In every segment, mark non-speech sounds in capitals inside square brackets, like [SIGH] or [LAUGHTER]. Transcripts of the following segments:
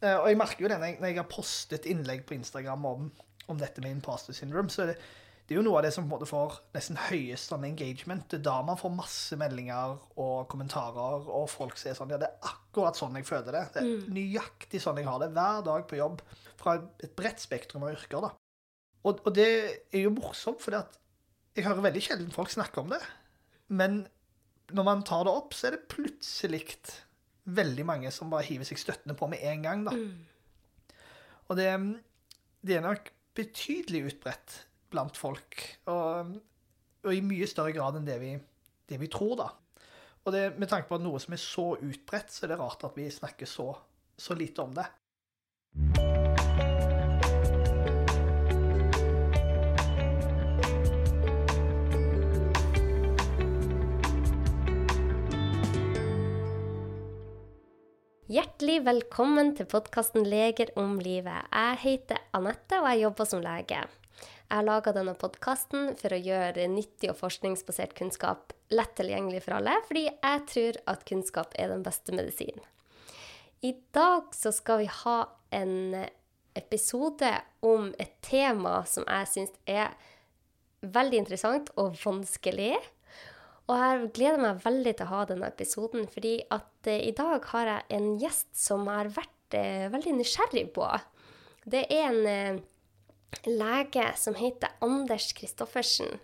Eh, Og jeg merker jo det når jeg, har postet innlegg på Instagram om, om dette med imposter syndrome, så det, det er jo noe av det som på en måte får nesten høyest sånn engagement. Det er da man får masse meldinger og kommentarer, og folk sier sånn Ja, det er akkurat sånn jeg føler det. Det er nøyaktig sånn jeg har det hver dag på jobb. Fra et bredt spektrum av yrker, da. Og, og det er jo morsomt, for jeg hører veldig sjelden folk snakke om det. Men når man tar det opp, så er det plutselig veldig mange som bare hiver seg støttende på med en gang. da. Og det, det er nok betydelig utbredt blant folk. Og, og i mye større grad enn det vi, det vi tror, da. Og det, med tanke på at noe som er så utbredt, så er det rart at vi snakker så, så lite om det. Hjertelig velkommen til podkasten 'Leger om livet'. Jeg heter Anette, og jeg jobber som lege. Jeg har laga denne podkasten for å gjøre nyttig og forskningsbasert kunnskap lett tilgjengelig for alle, fordi jeg tror at kunnskap er den beste medisinen. I dag så skal vi ha en episode om et tema som jeg syns er veldig interessant og vanskelig. Og jeg gleder meg veldig til å ha denne episoden, fordi at eh, i dag har jeg en gjest som jeg har vært eh, veldig nysgjerrig på. Det er en eh, lege som heter Anders Kristoffersen.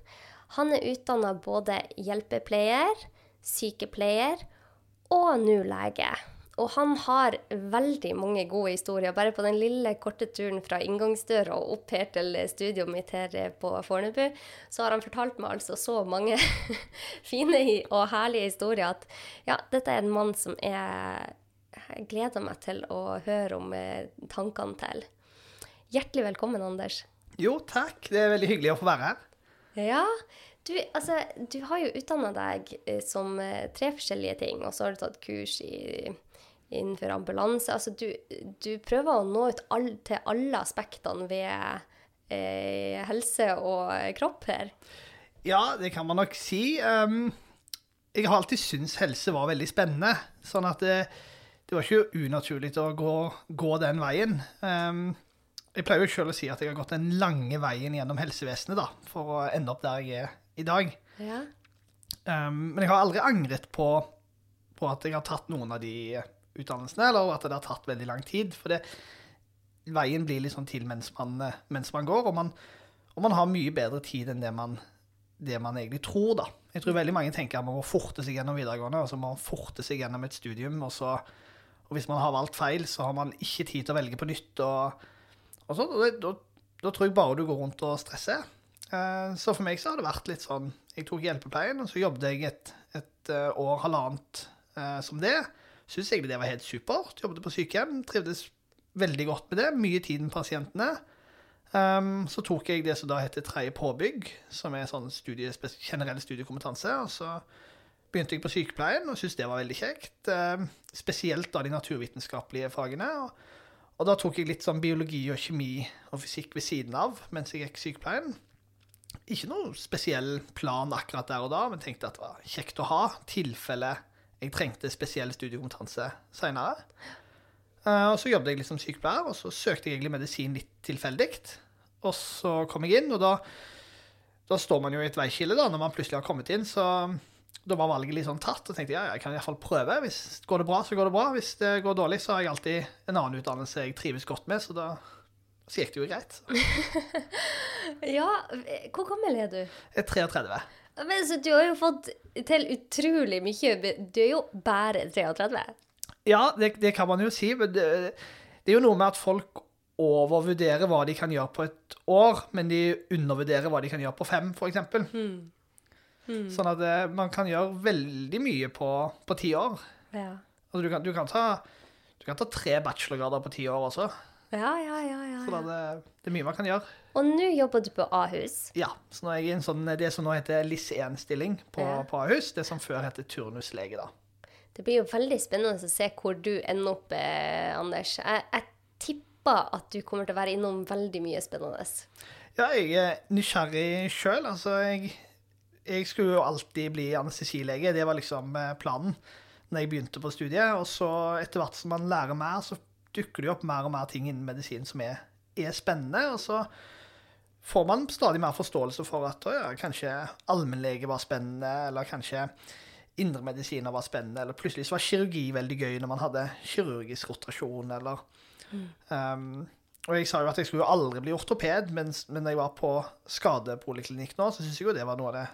Han er utdanna både hjelpepleier, sykepleier og nå lege. Og han har veldig mange gode historier. Bare på den lille, korte turen fra inngangsdøra og opp her til studioet mitt her på Fornebu, så har han fortalt meg altså så mange [LAUGHS] fine og herlige historier at ja, dette er en mann som jeg, jeg gleder meg til å høre om eh, tankene til. Hjertelig velkommen, Anders. Jo, takk. Det er veldig hyggelig å få være her. Ja, du, altså, du har jo utdanna deg eh, som eh, tre forskjellige ting, og så har du tatt kurs i, innenfor ambulanse. Altså, du, du prøver å nå ut all, til alle aspektene ved eh, helse og kropp her. Ja, det kan man nok si. Um, jeg har alltid syntes helse var veldig spennende. Sånn at det, det var ikke unaturlig å gå, gå den veien. Um, jeg pleier jo selv å si at jeg har gått den lange veien gjennom helsevesenet da, for å ende opp der jeg er i dag. Ja. Um, men jeg har aldri angret på, på at jeg har tatt noen av de utdannelsene, eller at det har tatt veldig lang tid. For det, veien blir sånn til mens man, eh, mens man går, og man, og man har mye bedre tid enn det man, det man egentlig tror, da. Jeg tror veldig mange tenker at man må forte seg gjennom videregående, og så må man forte seg gjennom et studium, og så og hvis man har valgt feil, så har man ikke tid til å velge på nytt. og, og og da, da tror jeg bare du går rundt og stresser. Eh, Så for meg så har det vært litt sånn Jeg tok hjelpepleien, og så jobbet jeg et, et eh, år, halvannet som det. Syns egentlig det var helt supert. Jobbet på sykehjem. Trivdes veldig godt med det. Mye tid med pasientene. Um, så tok jeg det som da heter tredje påbygg, som er sånn studie, generell studiekompetanse. Og så begynte jeg på sykepleien og syntes det var veldig kjekt. Um, spesielt da de naturvitenskapelige fagene. Og, og da tok jeg litt sånn biologi og kjemi og fysikk ved siden av mens jeg gikk sykepleien. Ikke noe spesiell plan akkurat der og da, men tenkte at det var kjekt å ha, tilfelle jeg trengte spesiell studiekompetanse seinere. og så jobbet jeg litt som sykepleier, og så søkte jeg egentlig medisin litt tilfeldig. Og så kom jeg inn, og da, da står man jo i et veiskille da, når man plutselig har kommet inn. Så da var valget litt sånn tatt, og tenkte ja, jeg kan iallfall prøve. Hvis går det bra, så går det bra. Hvis det går dårlig, så har jeg alltid en annen utdannelse jeg trives godt med, så da så gikk det jo greit. [LAUGHS] ja, hvor gammel er du? Jeg er 33. Men, så du har jo fått til utrolig mye. Du er jo bare 33. Ja, det, det kan man jo si, men det, det er jo noe med at folk overvurderer hva de kan gjøre på et år, men de undervurderer hva de kan gjøre på fem, f.eks. Hmm. Sånn at det, man kan gjøre veldig mye på, på ti år. Ja. Altså, du, kan, du, kan ta, du kan ta tre bachelorgrader på ti år også. Ja, ja, ja, ja, Så da det, det er mye man kan gjøre. Og nå jobber du på Ahus. Ja, så nå er jeg i en sånn, det som nå heter LIS1-stilling på, Ja. på Ahus. Det som før heter turnuslege, da. Det blir jo veldig spennende å se hvor du ender opp, eh, Anders. Jeg, jeg tipper at du kommer til å være innom veldig mye spennende. Ja, jeg er nysgjerrig sjøl. Altså, jeg, jeg skulle jo alltid bli anestesilege. Det var liksom eh, planen når jeg begynte på studiet. Og så etter hvert som man lærer mer, så dukker det jo opp mer og mer ting innen medisin som er, er spennende. Og så får man stadig mer forståelse for at ja, kanskje allmennlege var spennende, eller kanskje indremedisiner var spennende, eller plutselig så var kirurgi veldig gøy når man hadde kirurgisk rotasjon, eller um, Og jeg sa jo at jeg skulle aldri bli ortoped, men, men når jeg var på skadepoliklinikk nå, så syns jeg jo det var noe av det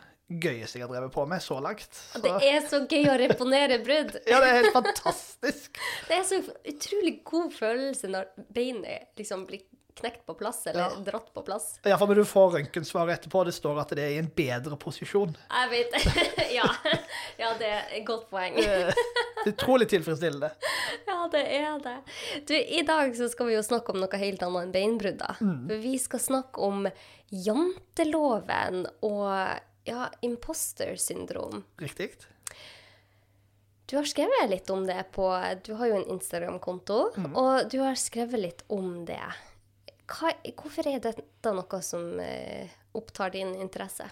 gøyeste jeg har drevet på med så langt. Så. Det er så gøy å reponere brudd. [LAUGHS] ja, det er helt fantastisk. [LAUGHS] Det er så utrolig god følelse når beinet liksom blir knekt på plass, eller Ja. dratt på plass. Iallfall når du får røntgensvaret etterpå. Det står at det er i en bedre posisjon. Jeg vet [LAUGHS] ja. ja, det er et godt poeng. Det er utrolig tilfredsstillende. [LAUGHS] Ja, det er det. Du, I dag så skal vi jo snakke om noe helt annet enn beinbrudd. da. Mm. Vi skal snakke om janteloven og ja, imposter syndrom. Riktig. Du har skrevet litt om det på Du har jo en Instagram-konto, og du har skrevet litt om det. Hva, hvorfor er dette noe som eh, opptar din interesse?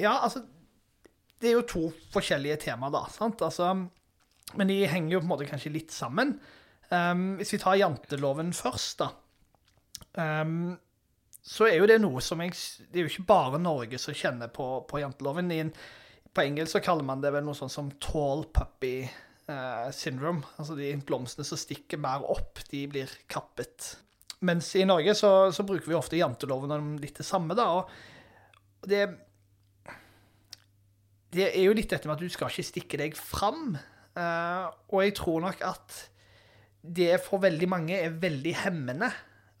Ja, altså Det er jo to forskjellige temaer, da. sant? Altså, men de henger jo på en måte kanskje litt sammen. Um, hvis vi tar janteloven først, da. Um, så er jo det noe som jeg Det er jo ikke bare Norge som kjenner på, på janteloven. En, på engelsk så kaller man det vel noe sånn som tall puppy uh, syndrome. Altså de blomstene som stikker mer opp, de blir kappet. Mens i Norge så, så bruker vi ofte janteloven om litt det samme, da. Og det det er jo litt dette med at du skal ikke stikke deg fram. Uh, og jeg tror nok at det for veldig mange er veldig hemmende.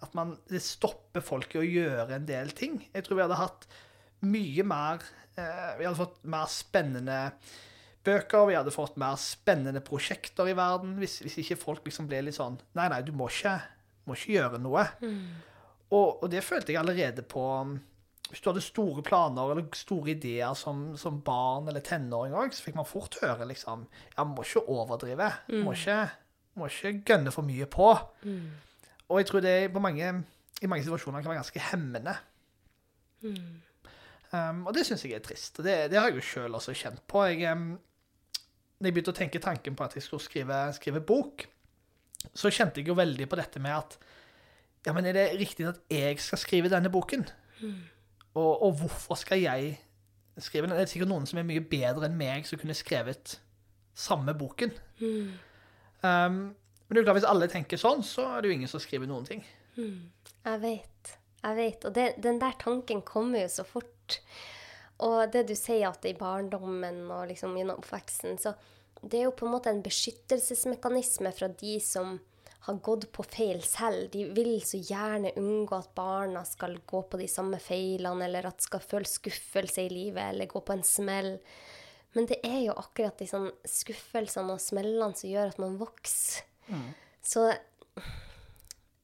At man, det stopper folk i å gjøre en del ting. Jeg tror vi hadde hatt mye mer uh, Vi hadde fått mer spennende bøker, vi hadde fått mer spennende prosjekter i verden hvis, hvis ikke folk liksom ble litt sånn Nei, nei, du må ikke, må ikke gjøre noe. Og, og det følte jeg allerede på Hvis du hadde store planer eller store ideer som, som barn eller tenåring òg, så fikk man fort høre liksom Ja, må ikke overdrive. Må ikke, må ikke gønne for mye på. Og jeg tror det på mange, i mange situasjoner kan være ganske hemmende. Um, og det syns jeg er trist. Og det, det har jeg jo sjøl også kjent på. Jeg, um, jeg begynte å tenke tanken på at jeg skulle skrive, skrive bok, så kjente jeg jo veldig på dette med at Ja, men er det riktig at jeg skal skrive denne boken? Og, og hvorfor skal jeg skrive den? Det er sikkert noen som er mye bedre enn meg, som kunne skrevet samme boken. Um, men det er klart, hvis alle tenker sånn, så er det jo ingen som skriver noen ting. Jeg vet. Jeg vet. Og det, den der tanken kommer jo så fort. Og det du sier at i barndommen og liksom gjennom oppveksten, så det er jo på en måte en beskyttelsesmekanisme fra de som har gått på feil selv. De vil så gjerne unngå at barna skal gå på de samme feilene, eller at skal føle skuffelse i livet, eller gå på en smell. Men det er jo akkurat de sånn skuffelsene og smellene som gjør at man vokser. Så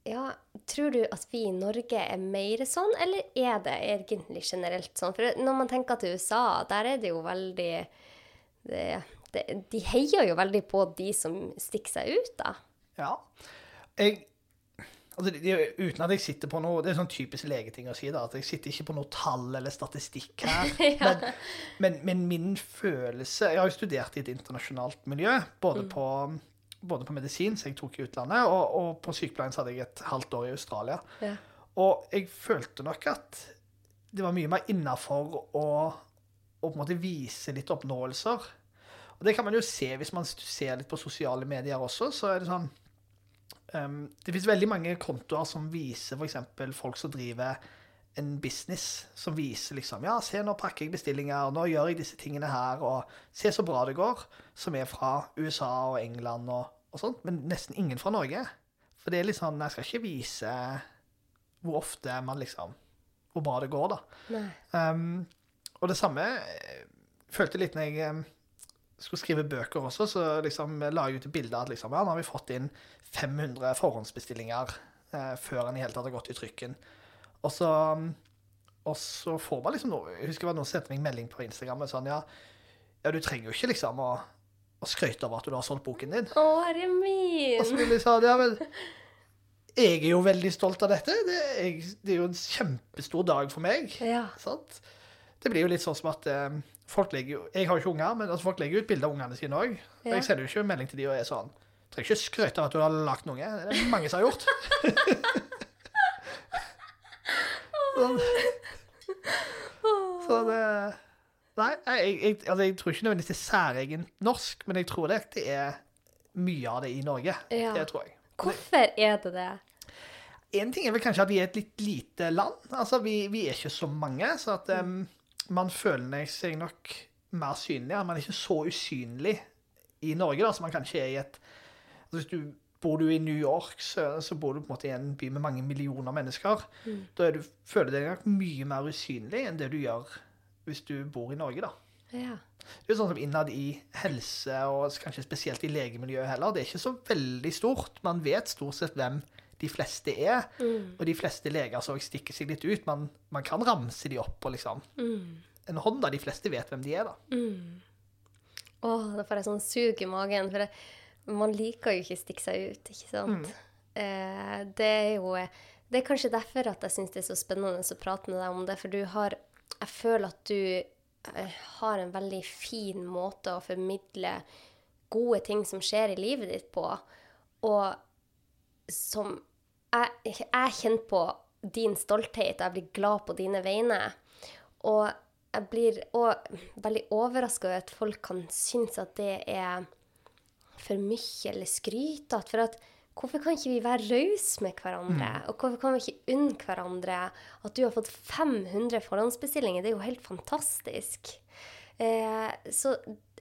ja, tror du at vi i Norge er mer sånn, eller er det egentlig generelt sånn? For når man tenker til USA, der er det jo veldig det, det, De heier jo veldig på de som stikker seg ut, da. Ja. Jeg, altså, det, uten at jeg sitter på noe Det er sånn typisk legeting å si, da, at jeg sitter ikke på noe tall eller statistikk her. [LAUGHS] men, men, men min følelse Jeg har jo studert i et internasjonalt miljø, både, på, både på medisin, som jeg tok i utlandet, og, og på sykepleien så hadde jeg et halvt år i Australia. Ja. Og jeg følte nok at det var mye mer innafor å, å på en måte vise litt oppnåelser. Og det kan man jo se hvis man ser litt på sosiale medier også. så er Det sånn, um, det finnes veldig mange kontoer som viser f.eks. folk som driver en business, som viser liksom Ja, se, nå pakker jeg bestillinger, nå gjør jeg disse tingene her, og se så bra det går. Som er fra USA og England og, og sånt. Men nesten ingen fra Norge. For det er litt sånn Jeg skal ikke vise hvor ofte man liksom Hvor bra det går, da. Um, og det samme eh, følte litt når jeg um, skulle skrive bøker også, så liksom la jeg ut et bilde av at liksom, ja, nå har vi fått inn 500 forhåndsbestillinger eh, før den i hele tatt har gått i trykken. Og så, og så får man liksom noe Jeg husker det var noen som sendte meg en melding på Instagram med sånn ja, ja, du trenger jo ikke liksom å, å skryte av at du har solgt boken din. Å, herre min! Og så ville jeg sa ja, men jeg er jo veldig stolt av dette. Det er, det er jo en kjempestor dag for meg. Ja. Sant? Det blir jo litt sånn som at eh, folk legger jo Jeg har jo ikke unger, men altså, folk legger ut bilder av ungene sine òg. Ja. Jeg sender jo ikke melding til de og er sånn trenger ikke skryte av at du har lagd noe. Det er det mange som har gjort. [LAUGHS] så, så det Nei, jeg, jeg, altså jeg tror ikke nødvendigvis det er særegent norsk, men jeg tror det, det er mye av det i Norge. Ja. Det tror jeg. Hvorfor er det det? En ting er vel kanskje at vi er et litt lite land. Altså, vi, vi er ikke så mange, så at um, man føler seg nok mer synlig. Man er ikke så usynlig i Norge da, som man kanskje er i et altså Hvis du bor du i New York, så, så bor du på en måte i en by med mange millioner mennesker. Da er du, føler du deg nok mye mer usynlig enn det du gjør hvis du bor i Norge, da. Ja. Det er sånn som innad i helse, og kanskje spesielt i legemiljøet heller. Det er ikke så veldig stort. Man vet stort sett hvem de fleste er. Og de fleste leger så stikker seg litt ut. Man, man kan ramse de opp på liksom En hånd, da. De fleste vet hvem de er, da. Åh, da får jeg sånn sug i magen, for det, man liker jo ikke å stikke seg ut, ikke sant? Eh, det er jo Det er kanskje derfor at jeg syns det er så spennende å prate med deg om det, for du har Jeg føler at du eh, har en veldig fin måte å formidle gode ting som skjer i livet ditt på, og som jeg, jeg kjenner på din stolthet, jeg blir glad på dine vegne. Og jeg blir òg veldig overraska over at folk kan synes at det er for mye eller skrytete. For at hvorfor kan ikke vi være rause med hverandre? Og hvorfor kan vi ikke unne hverandre at du har fått 500 forhåndsbestillinger? Det er jo helt fantastisk. Eh, så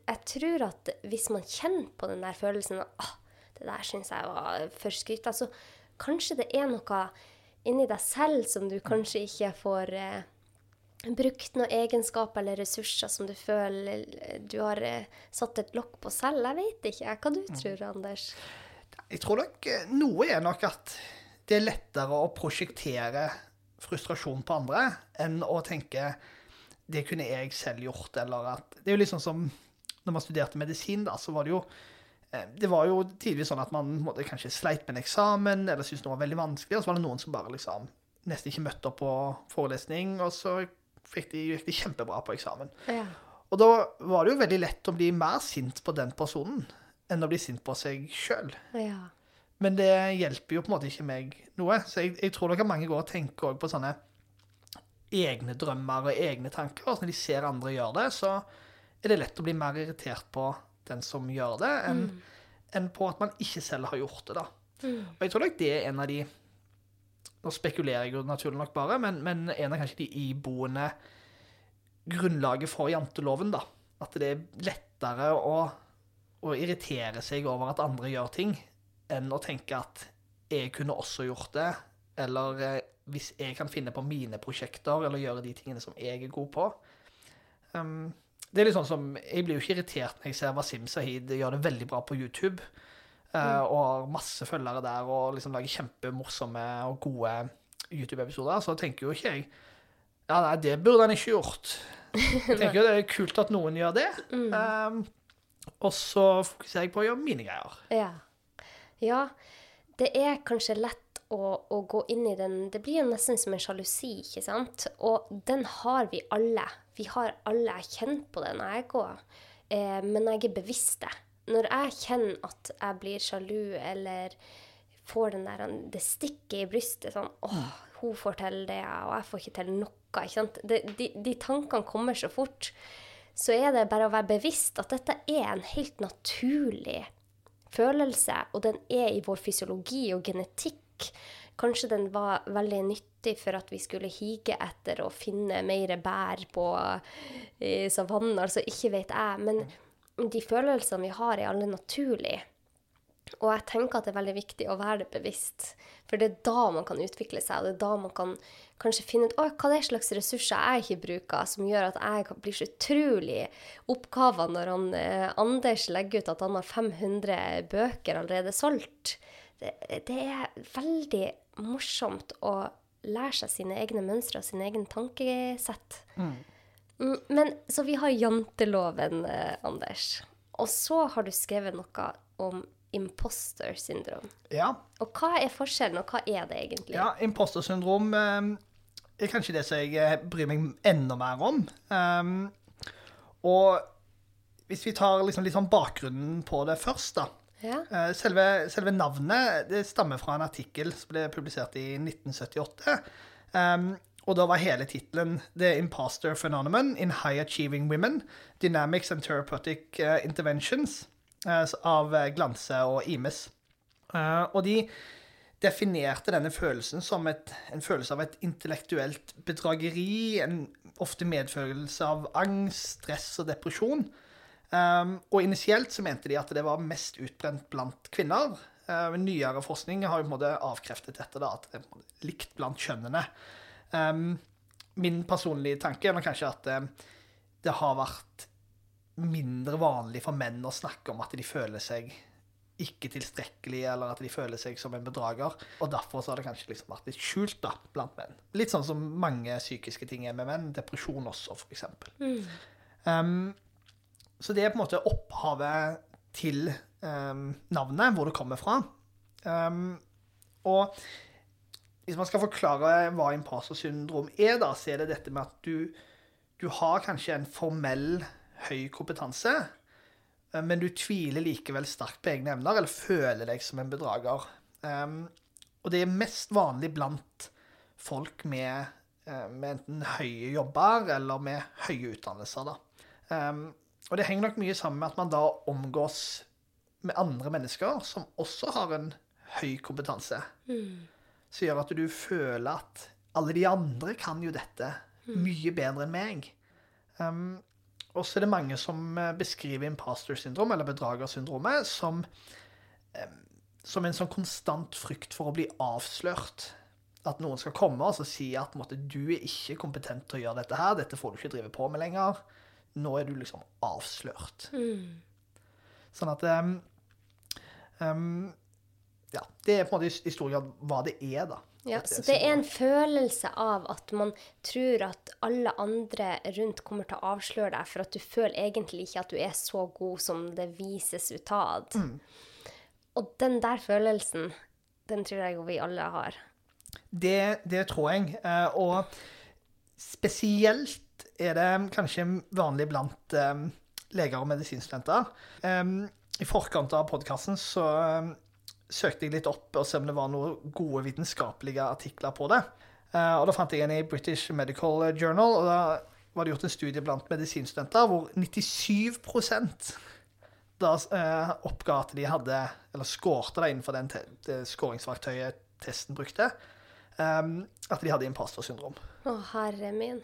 jeg tror at hvis man kjenner på den der følelsen at ah, det der syns jeg var for skrytete, så kanskje det er noe inni deg selv som du kanskje ikke får eh, brukt noen egenskaper eller ressurser som du føler du har eh, satt et lokk på selv. Jeg vet ikke. Hva du tror, Anders? Jeg tror nok eh, noe er nok at det er lettere å prosjektere frustrasjon på andre enn å tenke det kunne jeg selv gjort, eller at Det er jo sånn som når man studerte medisin, da, så var det jo det var jo tidvis sånn at man måtte kanskje sleit med en eksamen eller syntes det var veldig vanskelig, og så var det noen som bare liksom nesten ikke møtte opp på forelesning, og så fikk de, gikk de kjempebra på eksamen. Ja. Og da var det jo veldig lett å bli mer sint på den personen enn å bli sint på seg sjøl. ja. Men det hjelper jo på en måte ikke meg noe. Så jeg, jeg tror nok at mange går og tenker på sånne egne drømmer og egne tanker. Og når de ser andre gjøre det, så er det lett å bli mer irritert på den som gjør det, enn enn på at man ikke selv har gjort det. da. Og jeg tror nok det er en av de Nå spekulerer jeg jo naturlig nok bare, men, men en av kanskje de iboende grunnlaget for janteloven, da. At det er lettere å, å irritere seg over at andre gjør ting, enn å tenke at jeg kunne også gjort det, eller eh, hvis jeg kan finne på mine prosjekter, eller gjøre de tingene som jeg er god på. Um, det er litt sånn som, Jeg blir jo ikke irritert når jeg ser Wasim Sahid gjør det veldig bra på YouTube, Mm. og har masse følgere der, og liksom lager kjempemorsomme og gode YouTube-episoder. Så tenker jo ikke jeg ja, nei, det burde han ikke gjort. [LAUGHS] Jeg tenker jo det er kult at noen gjør det. Um, og så fokuserer jeg på å gjøre mine greier. Ja. ja. Det er kanskje lett å, å gå inn i den Det blir jo nesten som en sjalusi, ikke sant? Og den har vi alle. Vi har alle. Kjenner på det når jeg går. Eh, men jeg er bevisst det. Når jeg kjenner at jeg blir sjalu eller får den der, det stikket i brystet sånn åh, hun får til det, og jeg får ikke til noe. ikke sant? De, de, de tankene kommer så fort. Så er det bare å være bevisst at dette er en helt naturlig følelse, og den er i vår fysiologi og genetikk. Kanskje den var veldig nyttig for at vi skulle hige etter å finne mer bær på i savannen, altså ikke vet jeg. Men de følelsene vi har, er alle naturlige. Og jeg tenker at det er veldig viktig å være det bevisst. For det er da man kan utvikle seg, og det er da man kan kanskje finne ut «Oi, hva det er slags ressurser jeg ikke bruker, som gjør at jeg blir så utrolig oppgaver når han, eh, Anders legger ut at han har 500 bøker allerede solgt. Det, det er veldig morsomt å lære seg sine egne mønstre og sine egne tankesett. Mm, Men så vi har janteloven, eh, Anders. Og så har du skrevet noe om imposter syndrom. Ja, Og hva er forskjellen, og hva er det egentlig? ja imposter syndrom eh, er kanskje det som jeg eh, bryr meg enda mer om. Um, og hvis vi tar liksom litt sånn bakgrunnen på det først, da, Ja. Eh, Selve, selve navnet stammer fra en artikkel som ble publisert i 1978. Um, og da var hele tittelen 'The Imposter Phenomenon in High Achieving Women. Dynamics and Therapeutic eh, Interventions' eh, av Glanse og Imes. Og de definerte denne følelsen som et, en følelse av et intellektuelt bedrageri, en ofte medfølelse av angst, stress og depresjon. Um, og initielt så mente de at det var mest utbrent blant kvinner. Uh, nyere forskning har jo på en måte avkreftet dette, da, at det er likt blant kjønnene. Um, min personlige tanke er kanskje at uh, det har vært mindre vanlig for menn å snakke om at de føler seg ikke tilstrekkelig, eller at de føler seg som en bedrager. Og derfor så har det kanskje liksom vært litt skjult da, blant menn. Litt sånn som mange psykiske ting er med menn. Depresjon også, for eksempel. Um, så det er på en måte opphavet til um, navnet, hvor det kommer fra. Um, og hvis man skal forklare hva imposter syndrom er, da, så er det dette med at du, du har kanskje en formell høy kompetanse, eh, men du tviler likevel sterkt på egne evner, eller føler deg som en bedrager. Um, og det er mest vanlig blant folk med, eh, med enten høye jobber eller med høye utdannelser. Da. Um, og det henger nok mye sammen med at man da omgås med andre mennesker som også har en høy kompetanse. Som gjør at du føler at alle de andre kan jo dette mye bedre enn meg. Um, og så er det mange som eh, beskriver imposter syndrom, eller bedragersyndromet, som, um, som en sånn konstant frykt for å bli avslørt. At noen skal komme og så si at måtte, du er ikke kompetent til å gjøre dette her, dette får du ikke drive på med lenger. Nå er du liksom avslørt. Sånn at um, um, Ja, det er på en måte i- i stor grad hva det er, da. Ja, så det er en følelse av at man tror at alle andre rundt kommer til å avsløre deg, for at du føler egentlig ikke at du er så god som det vises utad. Mm. Og den der følelsen, den tror jeg jo vi alle har. Det, det tror jeg. eh, Og spesielt er det kanskje vanlig blant um, leger og medisinstudenter. Um, I forkant av podkasten så um, søkte jeg litt opp og se om det var noen gode vitenskapelige artikler på det. Uh, Og da fant jeg en i British Medical Journal, og da var det gjort en studie blant medisinstudenter hvor 97 da eh, oppga at de hadde, eller skårte det innenfor den skåringsverktøyet testen brukte, um, at de hadde imposter syndrom. Å, herre min.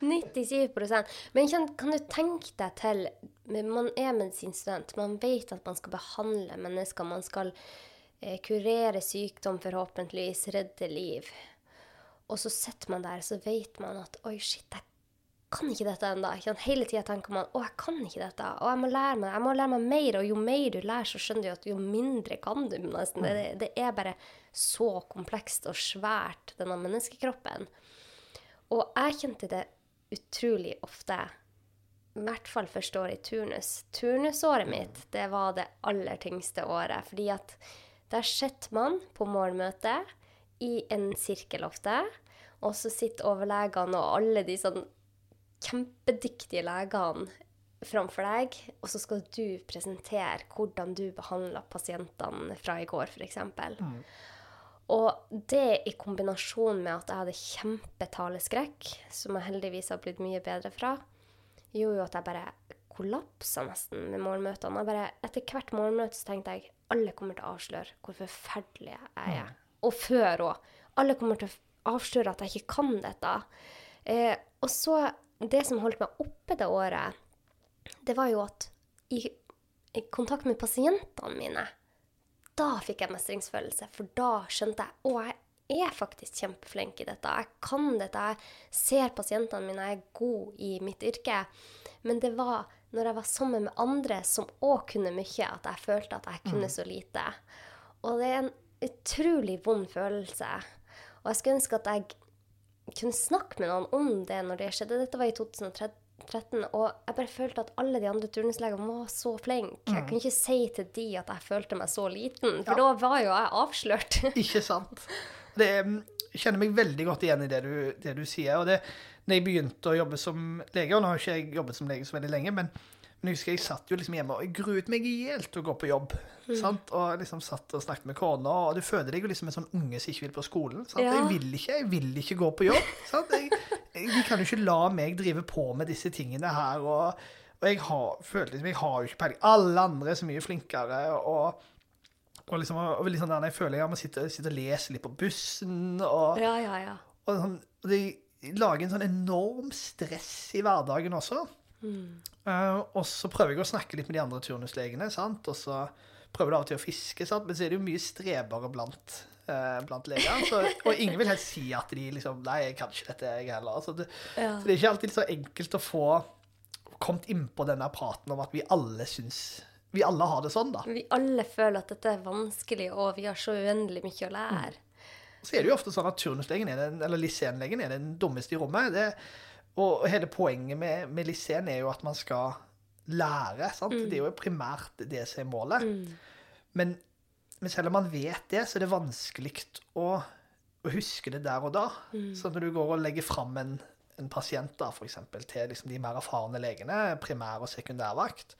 97% Men kan, kan du tenke deg til Man er medisinstudent. Man vet at man skal behandle mennesker. Man skal eh, kurere sykdom, forhåpentligvis redde liv. Og så sitter man der, så vet man at Oi, shit, jeg kan ikke dette ennå. Hele tida tenker man å, jeg kan ikke dette. Og jeg må lære meg jeg må lære meg mer. Og jo mer du lærer, så skjønner du at jo mindre kan du. nesten. Det, det er bare så komplekst og svært, denne menneskekroppen. Og jeg kjente det utrolig ofte, i hvert fall første året i turnus. Turnusåret mitt, det var det aller tyngste året. Fordi at der sitter man på morgenmøte i en sirkel ofte, og så sitter overlegene og alle de sånn kjempedyktige legene framfor deg, og så skal du presentere hvordan du behandla pasientene fra i går, f.eks. Og det i kombinasjon med at jeg hadde kjempetaleskrekk, som jeg heldigvis har blitt mye bedre fra, gjorde jo at jeg bare kollapsa nesten med målmøtene. Jeg bare, etter hvert så tenkte jeg alle kommer til å avsløre hvor forferdelig jeg er. Og før òg. Alle kommer til å avsløre at jeg ikke kan dette. Eh, og så Det som holdt meg oppe det året, det var jo at i, i kontakt med pasientene mine da fikk jeg mestringsfølelse, for da skjønte jeg å, jeg er faktisk kjempeflink i dette. Jeg kan dette. Jeg ser pasientene mine, jeg er god i mitt yrke. Men det var når jeg var sammen med andre som òg kunne mye, at jeg følte at jeg kunne så lite. Og det er en utrolig vond følelse. Og jeg skulle ønske at jeg kunne snakke med noen om det når det skjedde. Dette var i 2013. Og jeg bare følte at alle de andre turnuslegene var så flinke. Jeg kunne ikke si til de at jeg følte meg så liten, for Ja. da var jo jeg avslørt. [LAUGHS] Ikke sant? Det, er- jeg kjenner meg veldig godt igjen i det du, det du sier. og det, når jeg begynte å jobbe som lege, og nå har ikke jeg jobbet som lege så veldig lenge, men Men jeg husker jeg satt jo liksom hjemme og jeg gruet meg i hjel til å gå på jobb. Sant? Og liksom satt og snakket med kona, og du føler deg jo liksom en sånn unge som ikke vil på skolen. Ja. Jeg vil ikke jeg vil ikke gå på jobb. Sant? Jeg, jeg, de kan jo ikke la meg drive på med disse tingene her. Og, og jeg har, føler liksom, jeg har jo ikke peiling. Alle andre er så mye flinkere. og og liksom, og sånn der, jeg føler jeg må sitte, sitte og lese litt på bussen, og, Ja, ja, ja. og sånn, de lager en sånn enorm stress i hverdagen også. Eh, og så prøver jeg å snakke litt med de andre turnuslegene, sant? og så prøver du av og til å fiske, sant? men så er det jo mye strebere blant, uh, blant leger. Så, og ingen vil helst si at de liksom Nei, jeg kan ikke dette, jeg heller. Så det, Ja. så det er ikke alltid så enkelt å få kommet innpå denne praten om at vi alle syns Vi alle har det sånn, da. Vi alle føler at dette er vanskelig, og vi har så uendelig mye å lære. Så er det jo ofte sånn at turnuslegen er den, eller lysenlegen er den dummeste i rommet. Det, og hele poenget med, med Lisén er jo at man skal lære. sant? Det er jo primært det som er målet. Men, men selv om man vet det, så er det vanskelig å, å huske det der og da. Så når du går og legger fram en, en pasient da, for eksempel, til liksom de mer erfarne legene, primær- og sekundærvakt,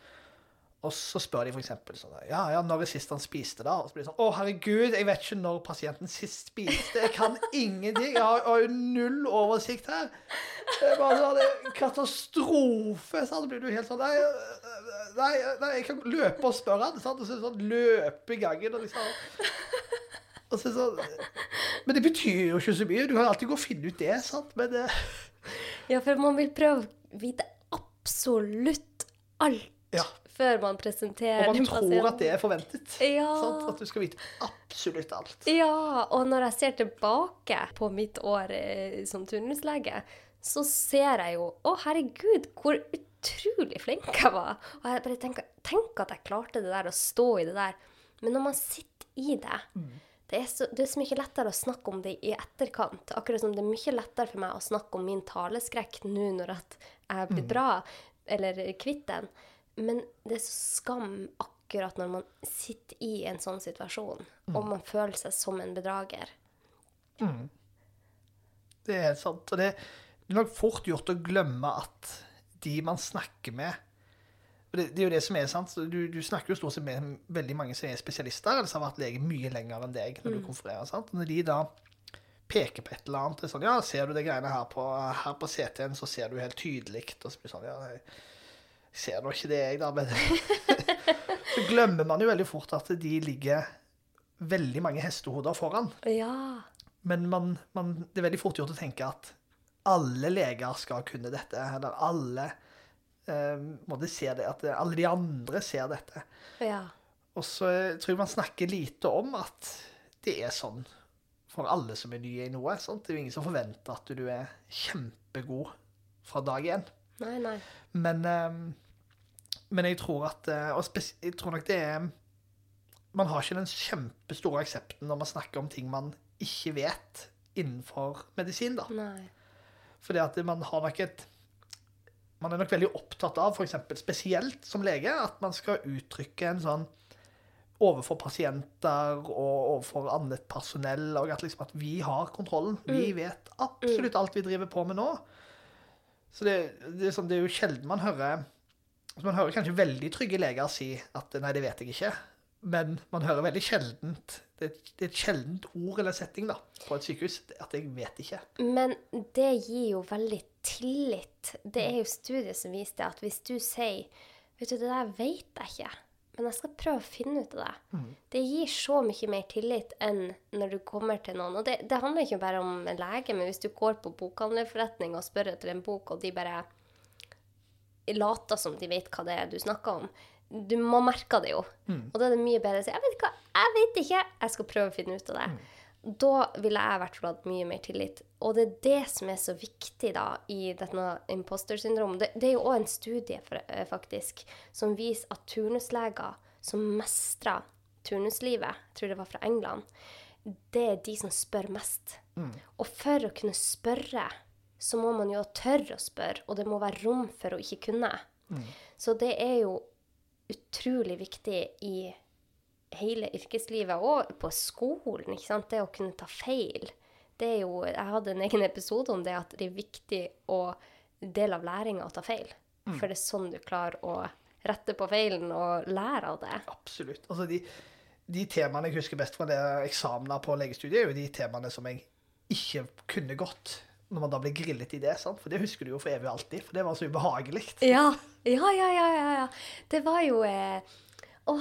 og så spør de eksempel sånn Ja, ja, når er sist han spiste, da? Og så blir det sånn Å, herregud, jeg vet ikke når pasienten sist spiste. Jeg kan ingenting. Jeg har, jo null oversikt her. Det er bare sånn katastrofe. Så blir du helt sånn nei, nei, nei, jeg kan løpe og spørre han. Sant? Og så sånn løpe i gangen. Og liksom og så sånn, Men det betyr jo ikke så mye. Du kan alltid gå og finne ut det. sant? Men det, Ja, for man vil prøve å vite absolutt alt ja. Før man presenterer Og man tror pasienten. at det er forventet. Ja. Sant? At du skal vite absolutt alt. Ja, og når jeg ser tilbake på mitt år eh, som turnuslege, så ser jeg jo Å, herregud, hvor utrolig flink jeg var. Og jeg bare tenker Tenk at jeg klarte det der, å stå i det der. Men når man sitter i det det er, så, det er så mye lettere å snakke om det i etterkant. Akkurat som det er mye lettere for meg å snakke om min taleskrekk nå når at jeg blir bra, eller kvitt den. Men det er så skam akkurat når man sitter i en sånn situasjon, og man føler seg som en bedrager. Det er sant. Og det er nok fort gjort å glemme at de man snakker med det, det er jo det som er sant. Du, du snakker jo stort sett med veldig mange som er spesialister, eller som har vært lege mye lenger enn deg når du konfererer. sant? Når de da peker på et eller annet det er sånn, Ja, ser du de greiene her på, her på CT-en, så ser du helt tydelig. Og så blir det sånn Ja, jeg ser nå ikke det, jeg, da. Men [LAUGHS] så glemmer man jo veldig fort at de ligger veldig mange hestehoder foran. Ja. Men man, man, det er veldig fort gjort å tenke at alle leger skal kunne dette, eller alle eh, måtte se det, at alle de andre ser dette. Ja. Og så tror jeg man snakker lite om at det er sånn for alle som er nye i noe. Sant? Det er jo ingen som forventer at du er kjempegod fra dag én. Nei, nei. Men, eh, men jeg tror at eh, Og jeg tror nok det er Man har ikke den kjempestore aksepten når man snakker om ting man ikke vet innenfor medisin, da. nei. Fordi at man har nok et Man er nok veldig opptatt av, f.eks. spesielt som lege, at man skal uttrykke en sånn overfor pasienter og overfor annet personell, og at, liksom at vi har kontrollen. Vi vet absolutt alt vi driver på med nå. Så det, det, er sånn, det er jo sjelden man hører altså Man hører kanskje veldig trygge leger si at 'nei, det vet jeg ikke', men man hører veldig sjeldent Det er et, sjeldent ord eller setting da, på et sykehus at 'jeg vet ikke'. Men det gir jo veldig tillit. Det er jo studiet som viser at hvis du sier Vet du, det der vet jeg ikke, men jeg skal prøve å finne ut av det. Det gir så mye mer tillit enn når du kommer til noen. Og det, det handler ikke bare om en lege, men hvis du går på bokhandlerforretning og spør etter en bok, og de bare later som de vet hva det er du snakker om. Du må merke det jo. Og da er det mye bedre å si 'Jeg vet ikke, jeg vet ikke. Jeg skal prøve å finne ut av det'. Da ville jeg i hvert fall hatt mye mer tillit. Og det er det som er så viktig da i dette imposter syndrom. Det, det er jo òg en studie for, eh, faktisk som viser at turnusleger som mestrer turnuslivet, jeg tror det var fra England, det er de som spør mest. Og for å kunne spørre, så må man jo tørre å spørre, og det må være rom for å ikke kunne. Så det er jo utrolig viktig i hele yrkeslivet, og på skolen, ikke sant? det å kunne ta feil. Det er jo, jeg hadde en egen episode om det, at det er viktig å del av læringa å ta feil. For det er sånn du klarer å rette på feilen og lære av det. Absolutt. Altså, de, de temaene jeg husker best fra det eksamener på legestudiet, er jo de temaene som jeg ikke kunne gått når man da ble grillet i det. sant? For det husker du jo for evig og alltid, for det var så ubehagelig. Ja, ja, ja, ja. ja, ja. Det var jo eh, Å,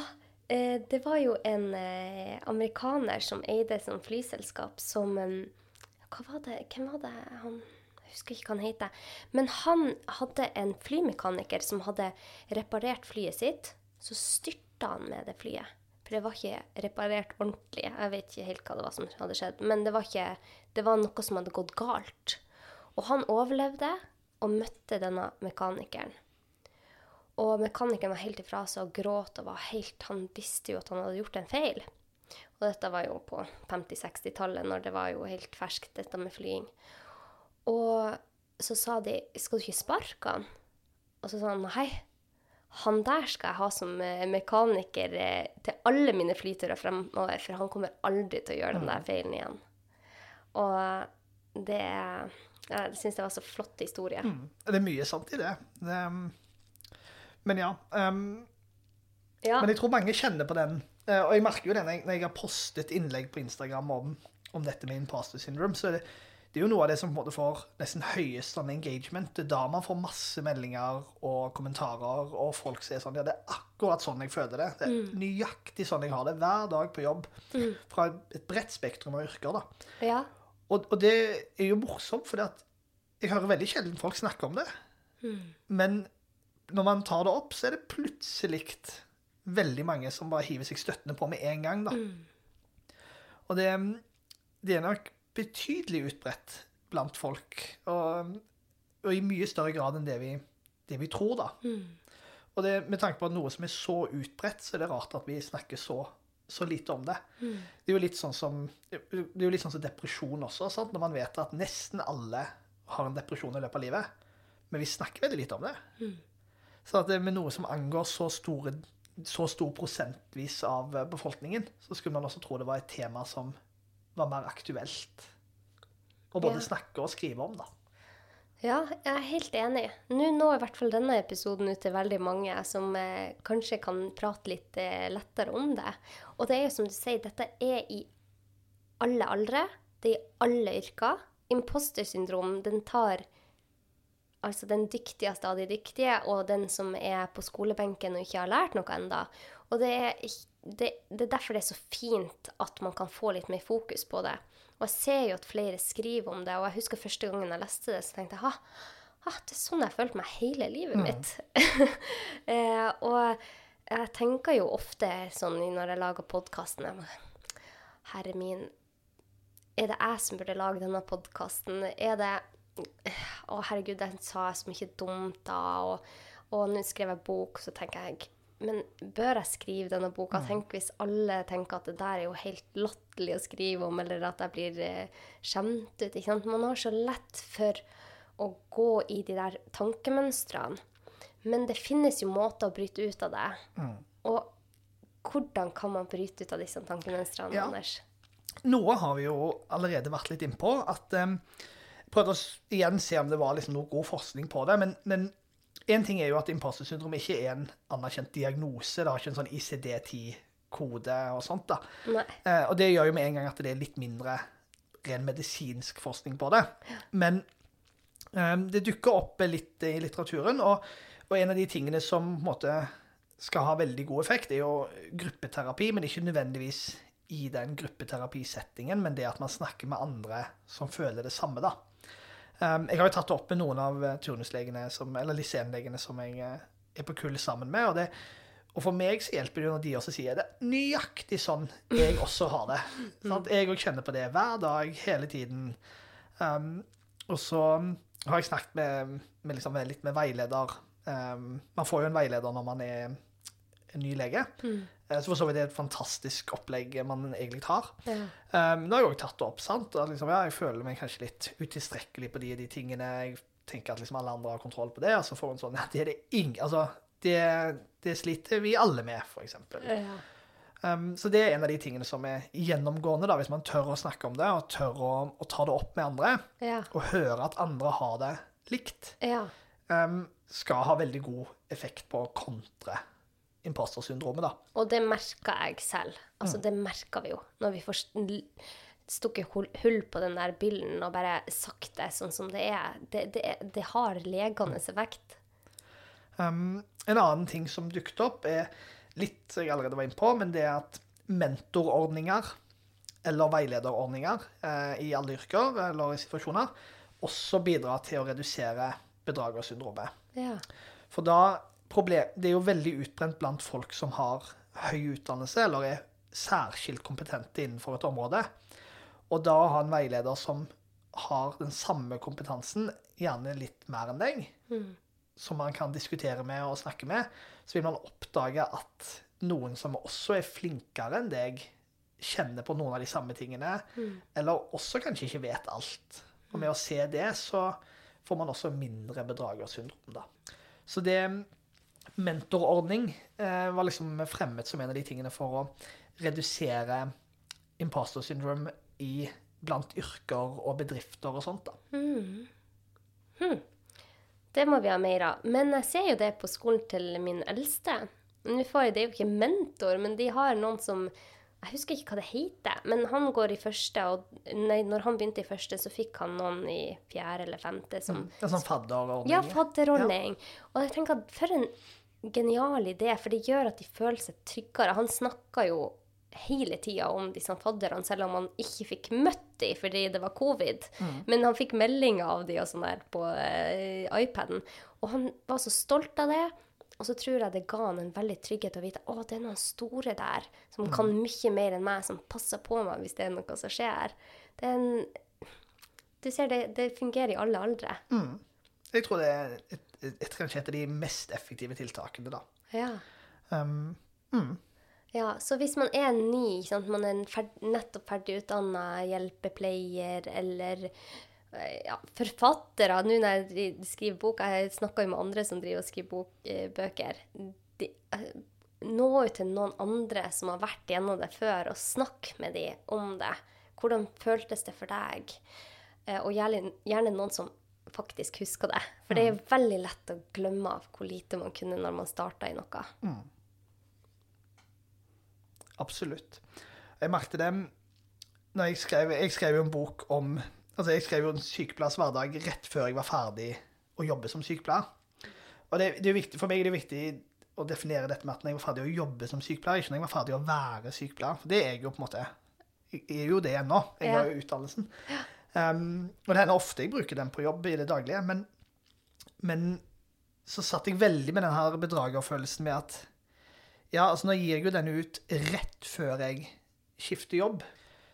eh, det var jo en eh, amerikaner som eide sånn flyselskap som eh, Hva var det? Hvem var det han Jeg husker ikke hva han heter. Men han hadde en flymekaniker som hadde reparert flyet sitt. Så styrta han med det flyet. For det var ikke reparert ordentlig. Jeg vet ikke helt hva det var som hadde skjedd. Men det var, ikke, det var noe som hadde gått galt. Og han overlevde og møtte denne mekanikeren. Og mekanikeren var helt ifra seg og gråt og var helt Han visste jo at han hadde gjort en feil. Og dette var jo på 50-60-tallet, når det var jo helt ferskt, dette med flying. Og så sa de 'Skal du ikke sparke han?' Og så sa han nei. Han der skal jeg ha som eh, mekaniker eh, til alle mine flyturer fremover, for han kommer aldri til å gjøre den der feilen igjen. Og det Jeg syns det var så flott historie. Mm. Det er mye sant i det. det um, men ja. Um, Ja. Men jeg tror mange kjenner på den. eh, Og jeg merker jo det når jeg, når jeg har postet innlegg på Instagram om, om dette med imposter syndrome. så det, det er jo noe av det som på en måte får nesten høyest sånn engagement. Det er da man får masse meldinger og kommentarer, og folk sier sånn Ja, det er akkurat sånn jeg føler det. Det er nøyaktig sånn jeg har det hver dag på jobb. Fra et bredt spektrum av yrker, da. ja. Og, og det er jo morsomt, for jeg hører veldig sjelden folk snakke om det. Men når man tar det opp, så er det plutselig veldig mange som bare hiver seg støttende på med en gang. da. Og det, det er nok betydelig utbredt blant folk, og, og i mye større grad enn det vi, det vi tror, da. Og det, med tanke på at noe som er så utbredt, så er det rart at vi snakker så, så lite om det. Det er jo litt sånn som, det er jo litt sånn som depresjon også, sant? når man vet at nesten alle har en depresjon i løpet av livet. Men vi snakker veldig lite om det. Så at det med noe som angår så, store, så stor prosentvis av eh, befolkningen, så skulle man også tro det var et tema som var mer aktuelt å både Ja. snakke og skrive om, da. Ja, jeg er helt enig. Nå når i hvert fall denne episoden ut til veldig mange som eh, kanskje kan prate litt eh, lettere om det. Og det er jo som du sier, dette er i alle aldre. Det er i alle yrker. Impostersyndrom, den tar altså den dyktigste av de dyktige, og den som er på skolebenken og ikke har lært noe enda. Og det er, det, det er derfor det er så fint at man kan få litt mer fokus på det. Og jeg ser jo at flere skriver om det, og jeg husker første gangen jeg leste det, så tenkte jeg ha, ha det er sånn jeg har følt meg hele livet mitt. [LAUGHS] eh, og jeg tenker jo ofte sånn når jeg lager podkasten Herre min, er det jeg som burde lage denne podkasten? Er det Å, herregud, den sa jeg så mye dumt da, og, og nå skrev jeg bok, så tenker jeg men bør jeg skrive denne boka? Tenk hvis alle tenker at det der er jo helt latterlig å skrive om, eller at jeg blir eh, skjemt ut. Ikke sant? Man har så lett for å gå i de der tankemønstrene. Men det finnes jo måter å bryte ut av det. Og hvordan kan man bryte ut av disse tankemønstrene, Ja. Anders? Noe har vi jo allerede vært litt innpå. at um, Prøvde å igjen se om det var liksom noe god forskning på det. Men, men en ting er jo at imposter syndrom ikke er en anerkjent diagnose. Det har ikke en sånn ICD-10-kode og sånt. da. Eh, og det gjør jo med en gang at det er litt mindre ren medisinsk forskning på det. Men eh, det dukker opp litt i litteraturen, og, og en av de tingene som måte skal ha veldig god effekt, er jo gruppeterapi, men ikke nødvendigvis i den gruppeterapisettingen, men det at man snakker med andre som føler det samme, da. Um, jeg har jo tatt det opp med noen av eh, turnuslegene, som, eller lisenlegene som jeg eh, er på kull sammen med. Og, det, og for meg så hjelper det jo når de også sier det nøyaktig sånn jeg også har det. Sant? Jeg òg kjenner på det hver dag, hele tiden. Um, og så har jeg snakket med, med, liksom, litt med veileder. Um, man får jo en veileder når man er en ny lege. Eh, Så for så vidt er det et fantastisk opplegg man egentlig har. Ja. Um, nå har jeg òg tatt det opp. sant? At liksom, ja, jeg føler meg kanskje litt utilstrekkelig på de og de tingene. Jeg tenker at liksom alle andre har kontroll på det. Og så får hun sånn ja, det er det ingen Altså, det, det sliter vi alle med, f.eks. Ja. Um, så det er en av de tingene som er gjennomgående, da, hvis man tør å snakke om det, og tør å, å ta det opp med andre, Ja. og høre at andre har det likt, ja. um, skal ha veldig god effekt på å kontre impostersyndromet, da. Og det merker jeg selv. Altså, det merker vi jo når vi stukket hull, på den der billen og bare sagt det sånn som det er. Det, det, det har legende effekt. Um, en annen ting som dukket opp, er litt jeg allerede var inne på, men det er at mentorordninger eller veilederordninger eh, i alle yrker eller i situasjoner også bidrar til å redusere bedragersyndromet. Ja. For da problem, Det er jo veldig utbrent blant folk som har høy utdannelse eller er særskilt kompetente innenfor et område. Og da å ha en veileder som har den samme kompetansen, gjerne litt mer enn deg, som man kan diskutere med og snakke med, så vil man oppdage at noen som også er flinkere enn deg, kjenner på noen av de samme tingene, eller også kanskje ikke vet alt. Og med å se det, så får man også mindre bedragersyndrom, da. Så det mentorordning eh, var liksom fremmet som en av de tingene for å redusere imposter syndrome i, blant yrker og bedrifter og sånt. da. Det må vi ha mer av. Men jeg ser jo det på skolen til min eldste. Nå får jeg, Det er jo ikke mentor, men de har noen som Jeg husker ikke hva det heter, men han går i første, og nei, når han begynte i første, så fikk han noen i fjerde eller femte som En sånn fadderordning. Ja, fadderordning. Og jeg tenker at for en genial idé, for det gjør at de føler seg tryggere. Han snakka jo hele tida om disse fadderne, selv om han ikke fikk møtt dem fordi det var covid. Men han fikk meldinger av dem og sånn der på eh, iPaden. Og han var så stolt av det. Og så tror jeg det ga han en veldig trygghet å vite å, det er noen store der som kan mye mer enn meg, som passer på meg hvis det er noe som skjer. Det er en Du ser, det, det fungerer i alle aldre. Jeg tror det er et, et, kanskje et av de mest effektive tiltakene, da. Ja. Um, Ja, så hvis man er ny, sant? man er ferd, nettopp ferdig utdanna hjelpepleier eller eh, ja, forfattere Nå når jeg skriver bok, jeg snakker jo med andre som driver og skriver bok, eh, bøker de, eh, Nå ut til noen andre som har vært gjennom det før, og snakk med dem om det. Hvordan føltes det for deg? Eh, Og gjerne, gjerne noen som faktisk husker det. For det er veldig lett å glemme av hvor lite man kunne når man starta i noe. Absolutt. Jeg merket det når jeg skrev, jeg skrev jo en bok om altså Jeg skrev jo en sykepleiers hverdag rett før jeg var ferdig å jobbe som sykepleier. Og det, det er viktig, For meg er det viktig å definere dette med at når jeg var ferdig å jobbe som sykepleier, ikke når jeg var ferdig å være sykepleier. For det er jeg jo på en måte. Jeg er jo det ennå. Jeg har jo utdannelsen. Um, og det hender ofte jeg bruker den på jobb i det daglige. Men, men så satt jeg veldig med den her bedragerfølelsen med at ja, altså nå gir jeg jo denne ut rett før jeg skifter jobb.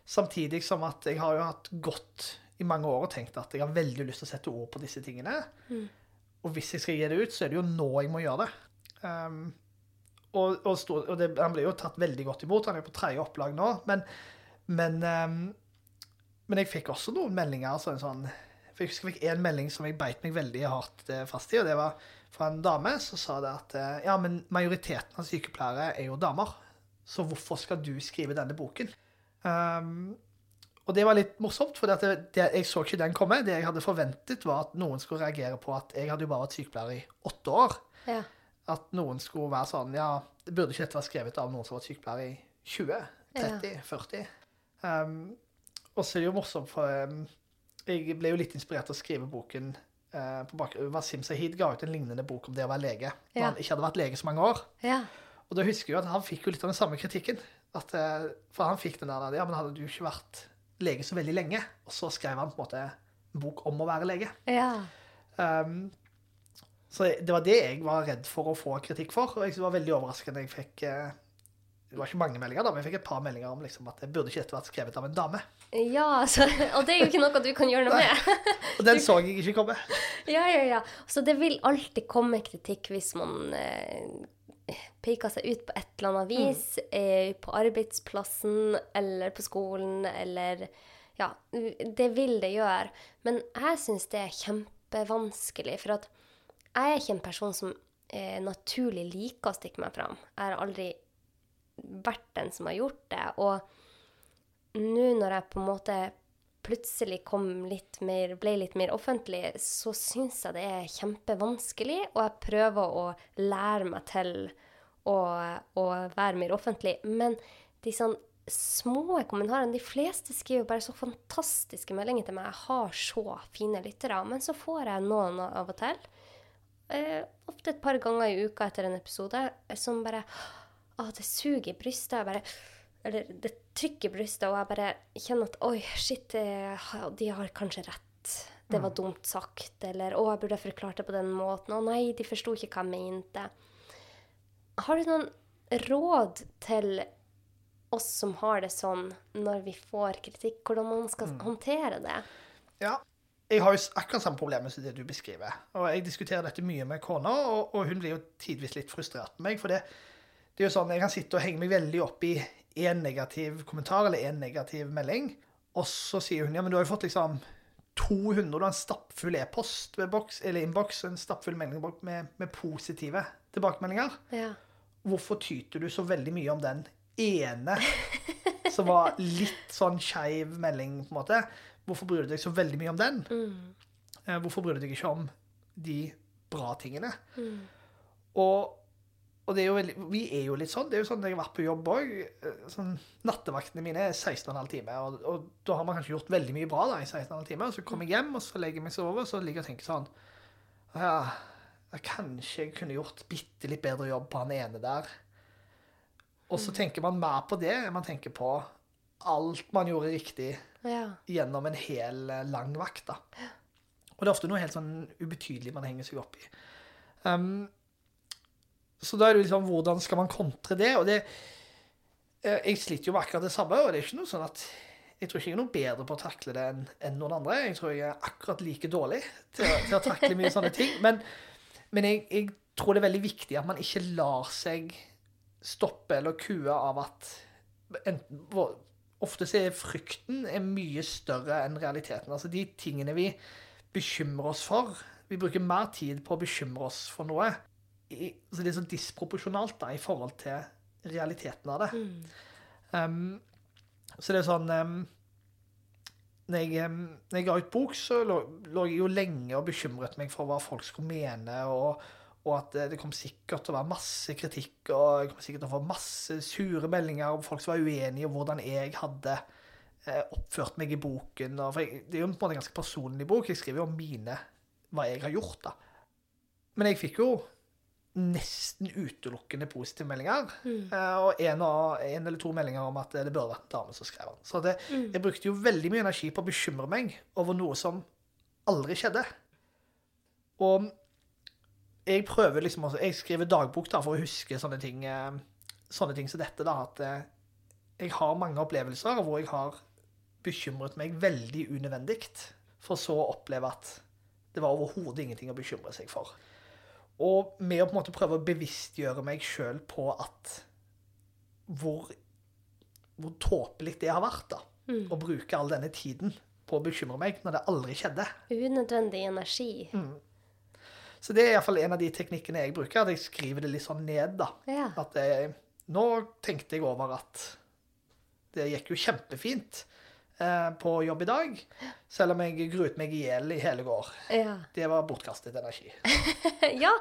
Samtidig som at jeg har jo hatt godt i mange år og tenkt at jeg har veldig lyst til å sette ord på disse tingene. Og hvis jeg skal gi det ut, så er det jo nå jeg må gjøre det. Um, og og, og det, han ble jo tatt veldig godt imot. Han er på tredje opplag nå. Men, men, um, men jeg fikk også noen meldinger. Altså en sånn, for jeg husker jeg fikk en melding som jeg beit meg veldig hardt eh, fast i. og det var fra en dame som sa det at eh, ja, men majoriteten av sykepleiere er jo damer. Så hvorfor skal du skrive denne boken? Um, og det var litt morsomt, for det, det, jeg så ikke den komme. Det jeg hadde forventet, var at noen skulle reagere på at jeg hadde jo bare vært sykepleier i åtte år. Ja. At noen skulle være sånn Ja, det burde ikke dette være skrevet av noen som har vært sykepleier i 20, 30, 40. Um, og så er det jo morsomt, for um, jeg ble jo litt inspirert til å skrive boken uh, på bakgrunn Wasim Sahid ga ut en lignende bok om det å være lege. Når Ja. han ikke hadde vært lege så mange år. Ja. Og da husker jeg at han fikk jo litt av den samme kritikken. At, eh, for han fikk den der Ja, men hadde du ikke vært lege så veldig lenge? Og så skrev han på en måte en bok om å være lege. ja. Um, så det var det jeg var redd for å få kritikk for. Og jeg var veldig overraskende jeg fikk eh, Det var ikke mange meldinger, da, men jeg fikk et par meldinger om liksom, at det burde ikke dette vært skrevet av en dame. Ja, så, og det er jo ikke noe du kan gjøre noe med. Og den så jeg ikke komme. ja, ja, ja. Så det vil alltid komme kritikk hvis man eh, peker seg ut på et eller annet vis. Eh, på arbeidsplassen eller på skolen eller Ja, det vil det gjøre. Men jeg syns det er kjempevanskelig, for at jeg er ikke en person som eh, naturlig liker å stikke meg fram. Jeg har aldri vært den som har gjort det. Og nå når jeg på en måte plutselig litt mer, ble litt mer offentlig, så syns jeg det er kjempevanskelig, og jeg prøver å lære meg til å, å være mer offentlig. Men de sånn små kommentarene De fleste skriver bare så fantastiske meldinger til meg. Jeg har så fine lyttere. Men så får jeg noen av og til, eh, ofte et par ganger i uka etter en episode, som bare Å, det suger i brystet. Jeg bare Eller det trykker i brystet, og jeg bare kjenner at Oi, shit, de har kanskje rett. Det var dumt sagt. Eller Å, jeg burde ha forklart det på den måten. Å nei, de forsto ikke hva jeg mente. Har du noen råd til oss som har det sånn når vi får kritikk, hvordan man skal håndtere det? Ja. Jeg har jo akkurat samme problemet som det du beskriver. Og jeg diskuterer dette mye med kona, og, og hun blir jo tidvis litt frustrert med meg. For det, det er jo sånn, jeg kan sitte og henge meg veldig opp i én negativ kommentar eller én negativ melding, og så sier hun ja, men du har jo fått liksom 200, du har en stappfull e-post ved boks, eller innboks, og en stappfull melding med, med positive tilbakemeldinger. Ja. Hvorfor tyter du så veldig mye om den ene som var litt sånn skeiv melding, på en måte? Hvorfor bryr du deg så veldig mye om den? Mm. Hvorfor bryr du deg ikke om de bra tingene? Og, og det er jo veldig, vi er jo litt sånn. Det er jo sånn når jeg har vært på jobb òg. Sånn, nattevaktene mine er 16,5 timer, og, og da har man kanskje gjort veldig mye bra da, i 16,5 timer. Og så kommer jeg hjem, og så legger jeg meg sove, og så ligger jeg og tenker sånn ja, Kanskje jeg kunne gjort bitte litt bedre jobb på han ene der. Og så tenker man mer på det enn man tenker på alt man gjorde riktig ja. gjennom en hel eh, lang vakt. da. Og det er ofte noe helt sånn ubetydelig man henger seg opp i. Um, så da er det liksom hvordan skal man kontre det? Og det eh, Jeg sliter jo med akkurat det samme, og det er ikke noe sånn at jeg tror ikke jeg er noe bedre på å takle det enn en noen andre. Jeg tror jeg er akkurat like dårlig til, til å takle mye sånne ting. Men, men jeg, jeg tror det er veldig viktig at man ikke lar seg stoppe eller kue av at enten, Ofte så er frykten er mye større enn realiteten. Altså de tingene vi bekymrer oss for Vi bruker mer tid på å bekymre oss for noe. I, så det er så disproporsjonalt da, i forhold til realiteten av det. Um, så det er sånn um, når, jeg, um, når jeg ga ut bok, så lå, lå jeg jo lenge og bekymret meg for hva folk skulle mene, og, og at det, det kom sikkert til å være masse kritikk, og jeg kom sikkert til å få masse sure meldinger om folk som var uenige om hvordan jeg hadde uh, oppført meg i boken. Og, for jeg, det er jo på en måte en ganske personlig bok. Jeg skriver jo om mine, hva jeg har gjort, da. Men jeg fikk jo nesten utelukkende positive meldinger. Mm. og en, av, en eller to meldinger om at det burde vært en dame som skrev den. Så det, jeg brukte jo veldig mye energi på å bekymre meg over noe som aldri skjedde. Og jeg prøver liksom også, Jeg skriver dagbok da, for å huske sånne ting, eh, sånne ting som dette. da, At eh, jeg har mange opplevelser hvor jeg har bekymret meg veldig unødvendig, for så å oppleve at det var overhodet ingenting å bekymre seg for. Og med å på en måte prøve å bevisstgjøre meg sjøl på at hvor, hvor tåpelig det har vært, da. Å bruke all denne tiden på å bekymre meg når det aldri skjedde. Unødvendig energi. Så det er iallfall en av de teknikkene jeg bruker. At jeg skriver det litt sånn ned, da. Ja. At jeg, nå tenkte jeg over at det gikk jo kjempefint eh, på jobb i dag, selv om jeg gruet meg i hjel i hele går. Ja. Det var bortkastet energi. [LAUGHS] ja,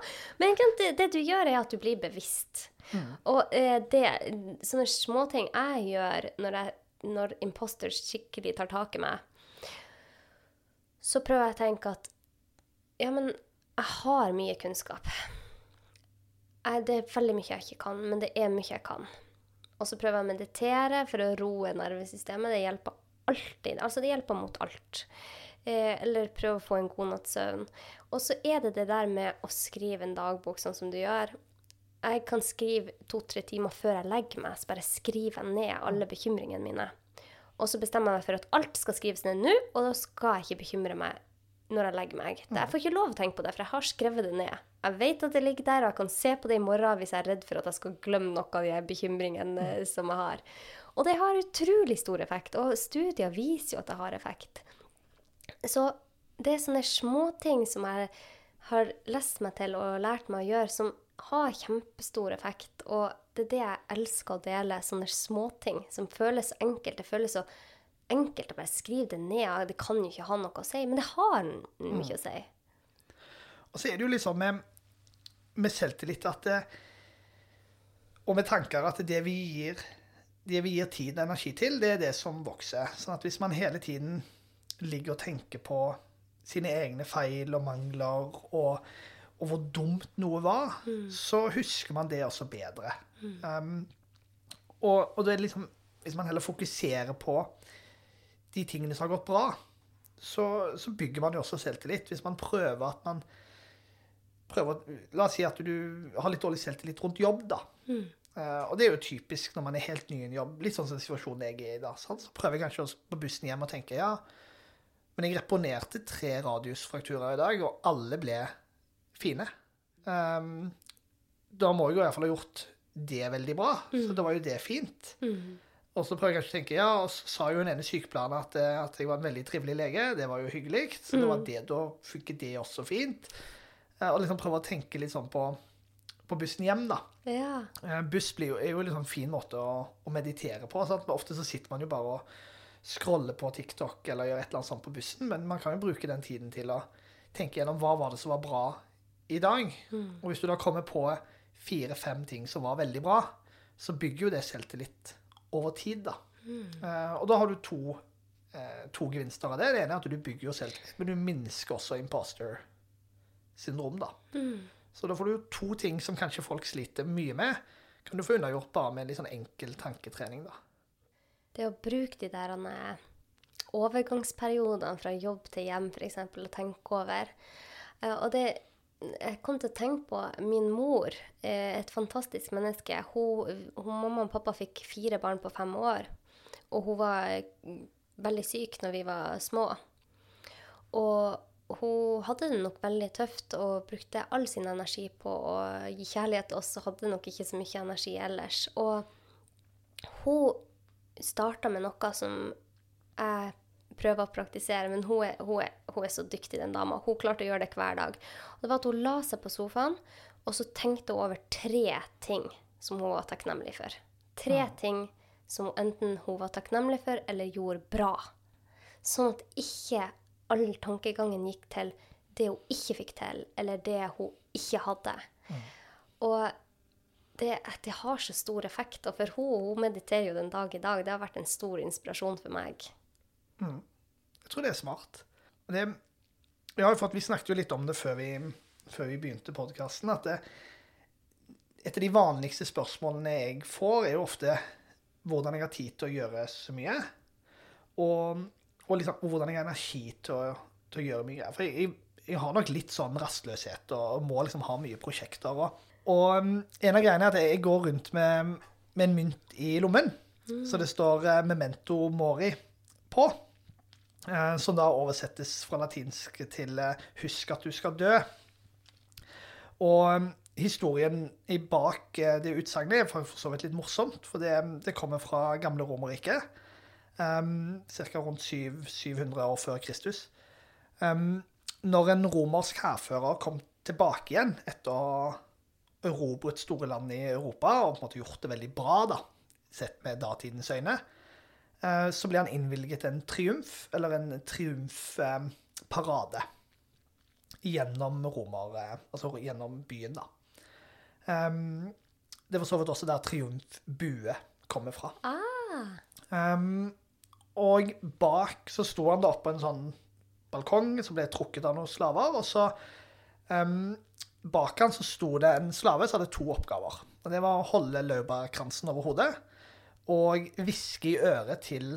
men det, det du gjør, er at du blir bevisst. Og eh, det, sånne småting jeg gjør når, jeg, når imposters skikkelig tar tak i meg, så prøver jeg å tenke at ja, men jeg har mye kunnskap. Jeg, det er veldig mye jeg ikke kan, men det er mye jeg kan. Og så prøver jeg å meditere for å roe nervesystemet. Det hjelper alltid. Altså, det hjelper mot alt. Eh, eller prøve å få en god natts søvn. Og så er det det der med å skrive en dagbok sånn som du gjør. Jeg kan skrive to-tre timer før jeg legger meg, så bare skriver jeg ned alle bekymringene mine. Og så bestemmer jeg meg for at alt skal skrives ned nå, og da skal jeg ikke bekymre meg når jeg legger meg. Jeg får ikke lov å tenke på det, for jeg har skrevet det ned. Jeg vet at det ligger der, og jeg kan se på det i morgen hvis jeg er redd for at jeg skal glemme noe av de bekymringene eh, som jeg har. Og det har utrolig stor effekt, og studier viser jo at det har effekt. Så det er sånne småting som jeg har lest meg til og lært meg å gjøre, som har kjempestor effekt. Og det er det jeg elsker å dele, sånne småting som føles så enkelt. Det føles så enkelt å bare skrive det ned. Det kan jo ikke ha noe å si, men det har mye å si. Og så er det jo liksom med, med selvtillit at det, Og med tanker at det vi gir det vi gir tid og energi til, det er det som vokser. Sånn at hvis man hele tiden ligger og tenker på sine egne feil og mangler og, og hvor dumt noe var, så husker man det også bedre. Um, og, og det er liksom Hvis man heller fokuserer på de tingene som har gått bra, så, så bygger man jo også selvtillit. Hvis man prøver at man prøver, La oss si at du har litt dårlig selvtillit rundt jobb, da. Eh, og det er jo typisk når man er helt ny i en jobb. Litt sånn som situasjonen jeg er i da. sant? Så prøver jeg kanskje også på bussen hjem og tenker ja, men jeg reponerte tre radiusfrakturer i dag, og alle ble fine. Um, da må jeg jo i hvert fall ha gjort det veldig bra, så da var jo det fint. Og så prøver jeg kanskje å tenke, ja, og så sa jo den ene sykepleieren at, eh, at jeg var en veldig trivelig lege. Det var jo hyggelig. Så det var det, da funket det også fint. Eh, Og liksom prøve å tenke litt sånn på, på bussen hjem, da. Ja. Eh, Buss blir jo, er jo en sånn fin måte å, å meditere på. Sant? Ofte så sitter man jo bare og scroller på TikTok eller gjør et eller annet sånt på bussen, men man kan jo bruke den tiden til å tenke gjennom hva var det som var bra i dag. Og hvis du da kommer på fire-fem ting som var veldig bra, så bygger jo det selvtillit over tid, da. Eh, og da har du to, eh, to gevinster av det. Det ene er at du bygger jo selvtillit, men du minsker også imposter syndrom, da. Så da får du to ting som kanskje folk sliter mye med, kan du få unnagjort bare med litt sånn enkel tanketrening, da. Det å bruke de der eh, overgangsperiodene fra jobb til hjem, f.eks., og tenke over. Eh, Og det jeg kom til å tenke på min mor, eh, et fantastisk menneske. Hun, hun, mamma og pappa fikk fire barn på fem år, og hun var veldig syk når vi var små. Og hun hadde det nok veldig tøft og brukte all sin energi på å gi kjærlighet til oss, og hadde nok ikke så mye energi ellers. Og hun starta med noe som jeg prøver å praktisere, men hun er, hun, er, hun er så dyktig, den dama. Hun klarte å gjøre det hver dag. Og det var at hun la seg på sofaen, og så tenkte hun over tre ting som hun var takknemlig for. Tre ting som enten hun var takknemlig for, eller gjorde bra. Sånn at ikke all tankegangen gikk til det hun ikke fikk til, eller det hun ikke hadde. Og det, det har så stor effekt. Og for hun, hun mediterer jo den dag i dag. Det har vært en stor inspirasjon for meg. Jeg tror det er smart. Det, vi, har jo fått, vi snakket jo litt om det før vi, før vi begynte podkasten, at det, et av de vanligste spørsmålene jeg får, er jo ofte hvordan jeg har tid til å gjøre så mye. Og, og, liksom, og hvordan jeg har energi til å, til å gjøre mye. greier. For jeg, jeg har nok litt sånn rastløshet og må liksom ha mye prosjekter. Og, og um, en av greiene er at jeg går rundt med, med en mynt i lommen. Så det står uh, 'Memento Mori' på. Uh, Som da oversettes fra latinsk til uh, 'husk at du skal dø'. Og um, historien i bak det utsagnet er for for så vidt litt morsomt, for det, det kommer fra gamle Romerriket. Um, Ca. rundt 7, 700 år før Kristus. Um, når en romersk hærfører kom tilbake igjen etter å ha erobret store land i Europa og på en måte gjort det veldig bra, da, sett med datidens øyne, uh, så ble han innvilget en triumf, eller en triumfparade, gjennom Romer, eh, altså gjennom byen, da. Um, det var så vidt også der triumfbue kommer fra. Ah, Um, og bak så sto han da på en sånn balkong som ble trukket av noen slaver. Og så um, bak han så sto det en slave som hadde to oppgaver. Og Det var å holde laurbærkransen over hodet og hviske i øret til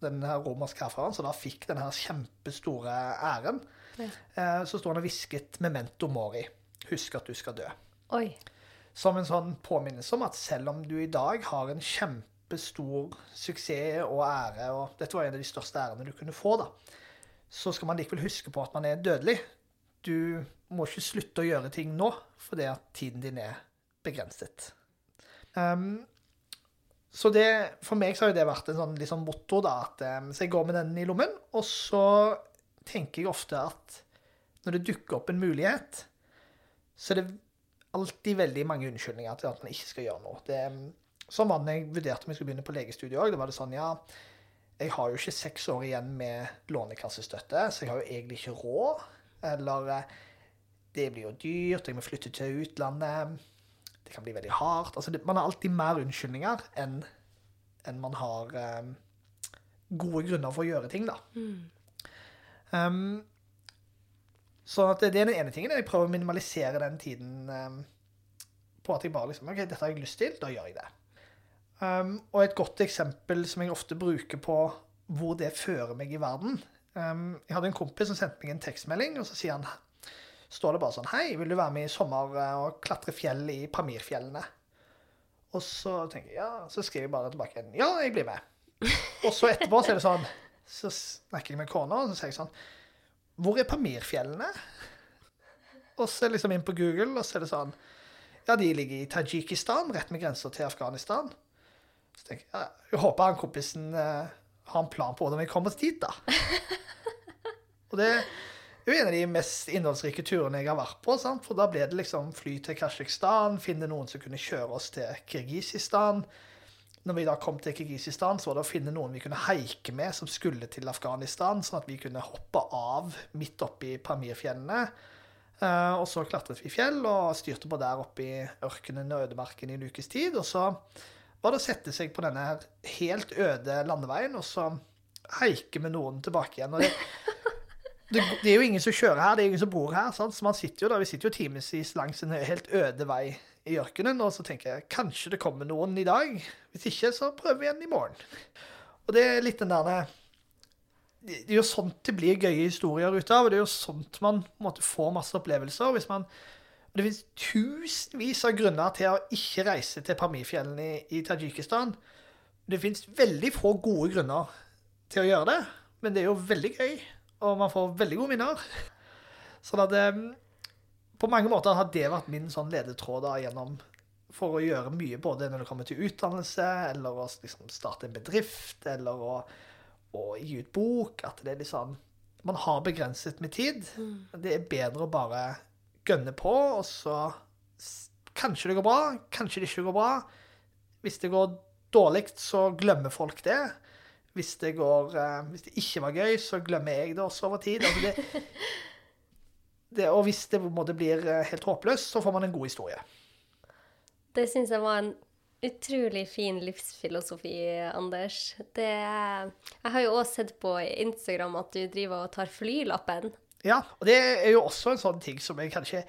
den her romerske hærføreren, som da fikk den her kjempestore æren. Ja. Eh, Så sto han og hvisket 'memento mori'. Husk at du skal dø oi. som en sånn påminnelse om at selv om du i dag har en kjempestor suksess og ære, og dette var en av de største ærene du kunne få, da, så skal man likevel huske på at man er dødelig. Du må ikke slutte å gjøre ting nå, fordi at tiden din er begrenset. Um, så det, for meg så har jo det vært en sånn liksom motto, da, at um, så jeg går med den i lommen, og så tenker jeg ofte at når det dukker opp en mulighet, så er det alltid veldig mange unnskyldninger til at man ikke skal gjøre noe. Det, sånn var når jeg vurderte om jeg skulle begynne på legestudiet òg. Da var det sånn, ja jeg har jo ikke seks år igjen med lånekassestøtte, så jeg har jo egentlig ikke råd. Eller eh, det blir jo dyrt, jeg må flytte til utlandet. Det kan bli veldig hardt. Altså, det, man har alltid mer unnskyldninger enn en man har um, gode grunner for å gjøre ting, da. Um, så at det, det er den ene tingen. Jeg prøver å minimalisere den tiden um, på at jeg bare liksom OK, dette har jeg lyst til, da gjør jeg det. Um, og et godt eksempel som jeg ofte bruker på hvor det fører meg i verden um, Jeg hadde en kompis som sendte meg en tekstmelding, og så sier han står det bare sånn Hei, vil du være med i sommer eh, og klatre fjell i Pamirfjellene? Og så tenker jeg, ja, så skriver jeg bare tilbake en Ja, jeg blir med. Og så etterpå så er det sånn Så snakker jeg med kona, og så sier jeg sånn Hvor er Pamirfjellene? Og så liksom inn på Google, og så er det sånn Ja, de ligger i Tadsjikistan, rett med grensa til Afghanistan. Så tenker jeg, jeg håper han kompisen eh, har en plan på hvordan vi kommer oss dit, da. [LAUGHS] Og det er jo en av de mest innholdsrike turene jeg har vært på. Sant? For da ble det liksom fly til Kasjokstan, finne noen som kunne kjøre oss til Kirgisistan. Når vi da kom til Kirgisistan, så var det å finne noen vi kunne haike med som skulle til Afghanistan, sånn at vi kunne hoppe av midt oppi Pamirfjellene. Eh, og så klatret vi fjell og styrte på der oppe i ørkenen og ødemarken i en ukes tid. Og så var det å sette seg på denne her helt øde landeveien og så haike med noen tilbake igjen. Og det, [LAUGHS] det, det er jo ingen som kjører her, det er ingen som bor her. Sant? Så man sitter jo der, vi sitter jo timevis langs en helt øde vei i ørkenen, og så tenker jeg kanskje det kommer noen i dag. Hvis ikke, så prøver vi igjen i morgen. Og det er litt den der Det er jo sånt det blir gøye historier ut av, og det er jo sånt man måtte få masse opplevelser. hvis man og Det finnes tusenvis av grunner til å ikke reise til Pamirfjellene i, i Tadsjikistan. Det finnes veldig få gode grunner til å gjøre det, men det er jo veldig gøy, og man får veldig gode minner. Sånn at på mange måter har det vært min sånn ledetråd da, gjennom for å gjøre mye, både når det kommer til utdannelse, eller å liksom, starte en bedrift, eller å, å, gi ut bok. At det er liksom Man har begrenset med tid. Det er bedre å bare gønne på, og så Kanskje det går bra, kanskje det ikke går bra. Hvis det går dårlig, så glemmer folk det. Hvis det, går, eh, hvis det ikke var gøy, så glemmer jeg det også over tid. Altså det, [LAUGHS] det, og hvis det blir eh, helt håpløst, så får man en god historie. Det syns jeg var en utrolig fin livsfilosofi, Anders. Det, jeg har jo også sett på Instagram at du driver og tar flylappen. Ja, og det er jo også en sånn ting som jeg kanskje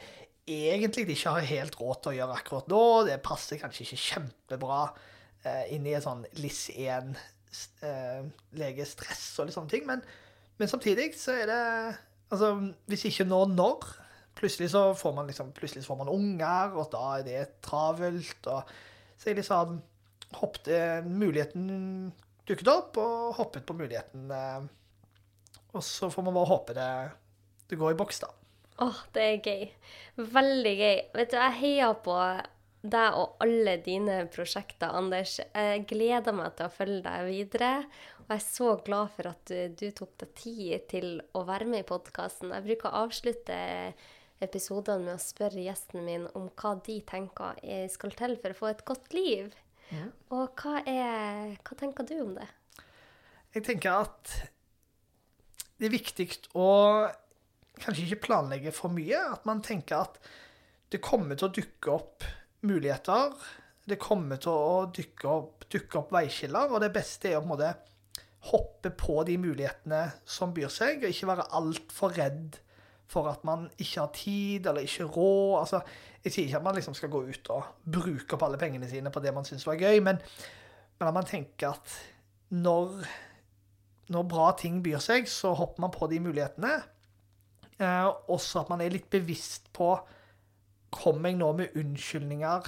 egentlig ikke har helt råd til å gjøre akkurat nå. Det passer kanskje ikke kjempebra eh, inn i en sånn LIS1 eh, og litt sånne ting, men, men, samtidig så er det Altså, hvis ikke nå, når? Plutselig så får man liksom, plutselig så får man unger, og da er det travelt, og så jeg liksom hoppet Muligheten dukket opp, og hoppet på muligheten. Eh, og så får man bare håpe det det går i boks, da. Åh, oh, det er gøy. Veldig gøy. Vet du, jeg heier på deg og alle dine prosjekter, Anders. Jeg gleder meg til å følge deg videre. Og jeg er så glad for at du, du tok deg tid til å være med i podkasten. Jeg bruker å avslutte episodene med å spørre gjesten min om hva de tenker skal til for å få et godt liv. Ja. Og hva, er, hva tenker du om det? Jeg tenker at det er viktig å kanskje ikke planlegge for mye. At man tenker at det kommer til å dukke opp muligheter. Det kommer til å dukke opp, dukke opp veiskiller, og det beste er å på en måte hoppe på de mulighetene som byr seg, og ikke være altfor redd for at man ikke har tid eller ikke råd. Altså, jeg sier ikke at man liksom skal gå ut og bruke opp alle pengene sine på det man syns var gøy, men, men at man tenker at når, når bra ting byr seg, så hopper man på de mulighetene. Eh, også at man er litt bevisst på Kommer jeg nå med unnskyldninger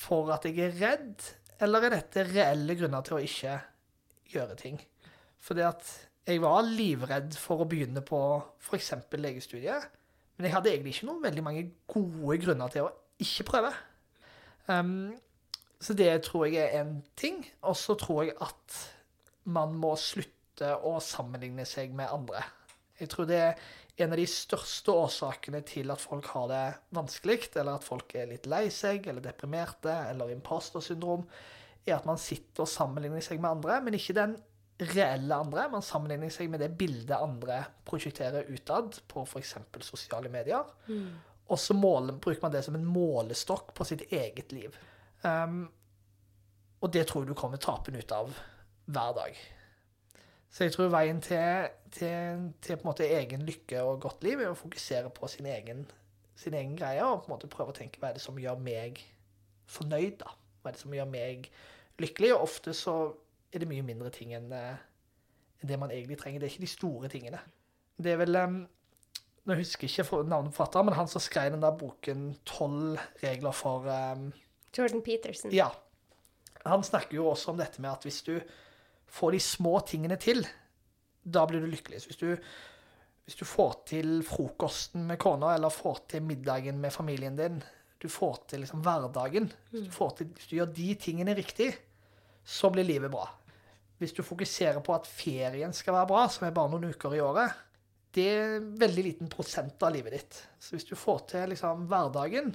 for at jeg er redd, eller er dette reelle grunner til å ikke gjøre ting? Fordi at jeg var livredd for å begynne på f.eks. legestudiet, men jeg hadde egentlig ikke noen veldig mange gode grunner til å ikke prøve. Um, så det tror jeg er en ting. Og så tror jeg at man må slutte å sammenligne seg med andre. Jeg tror det er en av de største årsakene til at folk har det vanskelig, eller at folk er litt lei seg, eller deprimerte, eller impostersyndrom, er at man sitter og sammenligner seg med andre, men ikke den reelle andre. Man sammenligner seg med det bildet andre prosjekterer utad på f.eks. sosiale medier. Og så måler, bruker man det som en målestokk på sitt eget liv. Um, og det tror jeg du kommer tapende ut av hver dag. Så jeg tror veien til, til, til på en måte egen lykke og godt liv er å fokusere på sin egen, sin egen greie og på en måte prøve å tenke hva er det som gjør meg fornøyd, da. Hva er det som gjør meg lykkelig? Og ofte så er det mye mindre ting enn eh, det man egentlig trenger. Det er ikke de store tingene. Det er vel Nå husker jeg ikke navnet på forfatteren, men han som skrev den der boken 'Tolv regler for um, Jordan Peterson. Ja. Han snakker jo også om dette med at hvis du får de små tingene til, da blir du lykkelig. Hvis du, hvis du får til frokosten med kona, eller får til middagen med familien din, du får til liksom hverdagen, hvis du, får til, hvis du gjør de tingene riktig, så blir livet bra. Hvis du fokuserer på at ferien skal være bra, som er bare noen uker i året, det er en veldig liten prosent av livet ditt. Så hvis du får til liksom hverdagen,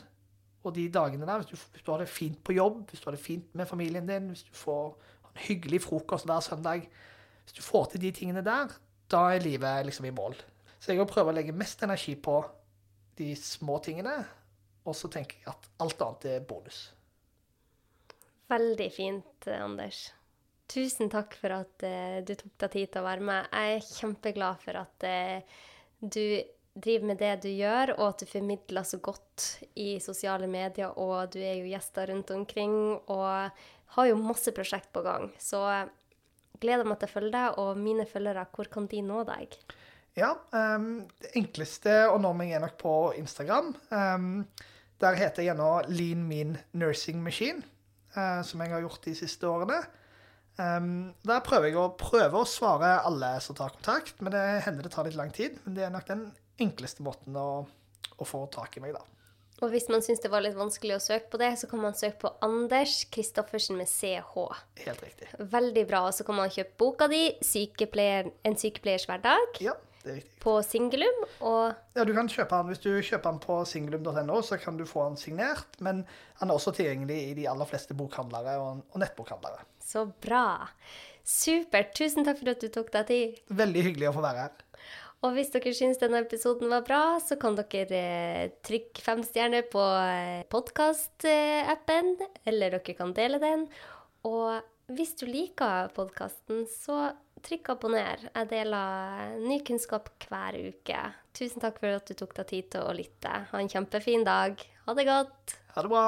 og de dagene der, hvis du, hvis du har det fint på jobb, hvis du har det fint med familien din, hvis du får en hyggelig frokost hver søndag Hvis du får til de tingene der, da er livet liksom i mål. Så jeg prøver å legge mest energi på de små tingene, og så tenker jeg at alt annet er bonus. Veldig fint, eh, Anders. Tusen takk for at uh, du tok deg tid til å være med. Jeg er kjempeglad for at uh, du driver med det du gjør, og at du formidler så godt i sosiale medier, og du er jo gjester rundt omkring, og har jo masse prosjekt på gang. Så gleder meg til å følge deg, og mine følgere, hvor kan de nå deg? Ja, um, det enkleste å nå meg er nok på Instagram. Um, der heter jeg nå Lean Mean Nursing Machine, uh, som jeg har gjort de siste årene. Um, der prøver jeg å prøve å svare alle som tar kontakt, men det hender det tar litt lang tid. Men det er nok den enkleste måten å, å få tak i meg, da. Og hvis man syns det var litt vanskelig å søke på det, så kan man søke på Anders Kristoffersen med CH. Helt riktig. Veldig bra. Og så kan man kjøpe boka di, Sykepleier, 'En sykepleiers hverdag', Ja, det er riktig. på Singulum. Og Ja, du kan kjøpe den, Hvis du kjøper den på singulum.no, så kan du få den signert. Men den er også tilgjengelig i de aller fleste bokhandlere og, og nettbokhandlere. så bra. Supert. Tusen takk for at du tok deg tid. Veldig hyggelig å få være her. Og hvis dere syns denne episoden var bra, så kan dere eh, trykke fem stjerner på eh, podkast-appen, eller dere kan dele den. Og hvis du liker podkasten, så trykk abonner. Jeg deler ny kunnskap hver uke. Tusen takk for at du tok deg tid til å lytte. Ha en kjempefin dag. Ha det godt. Ha det bra.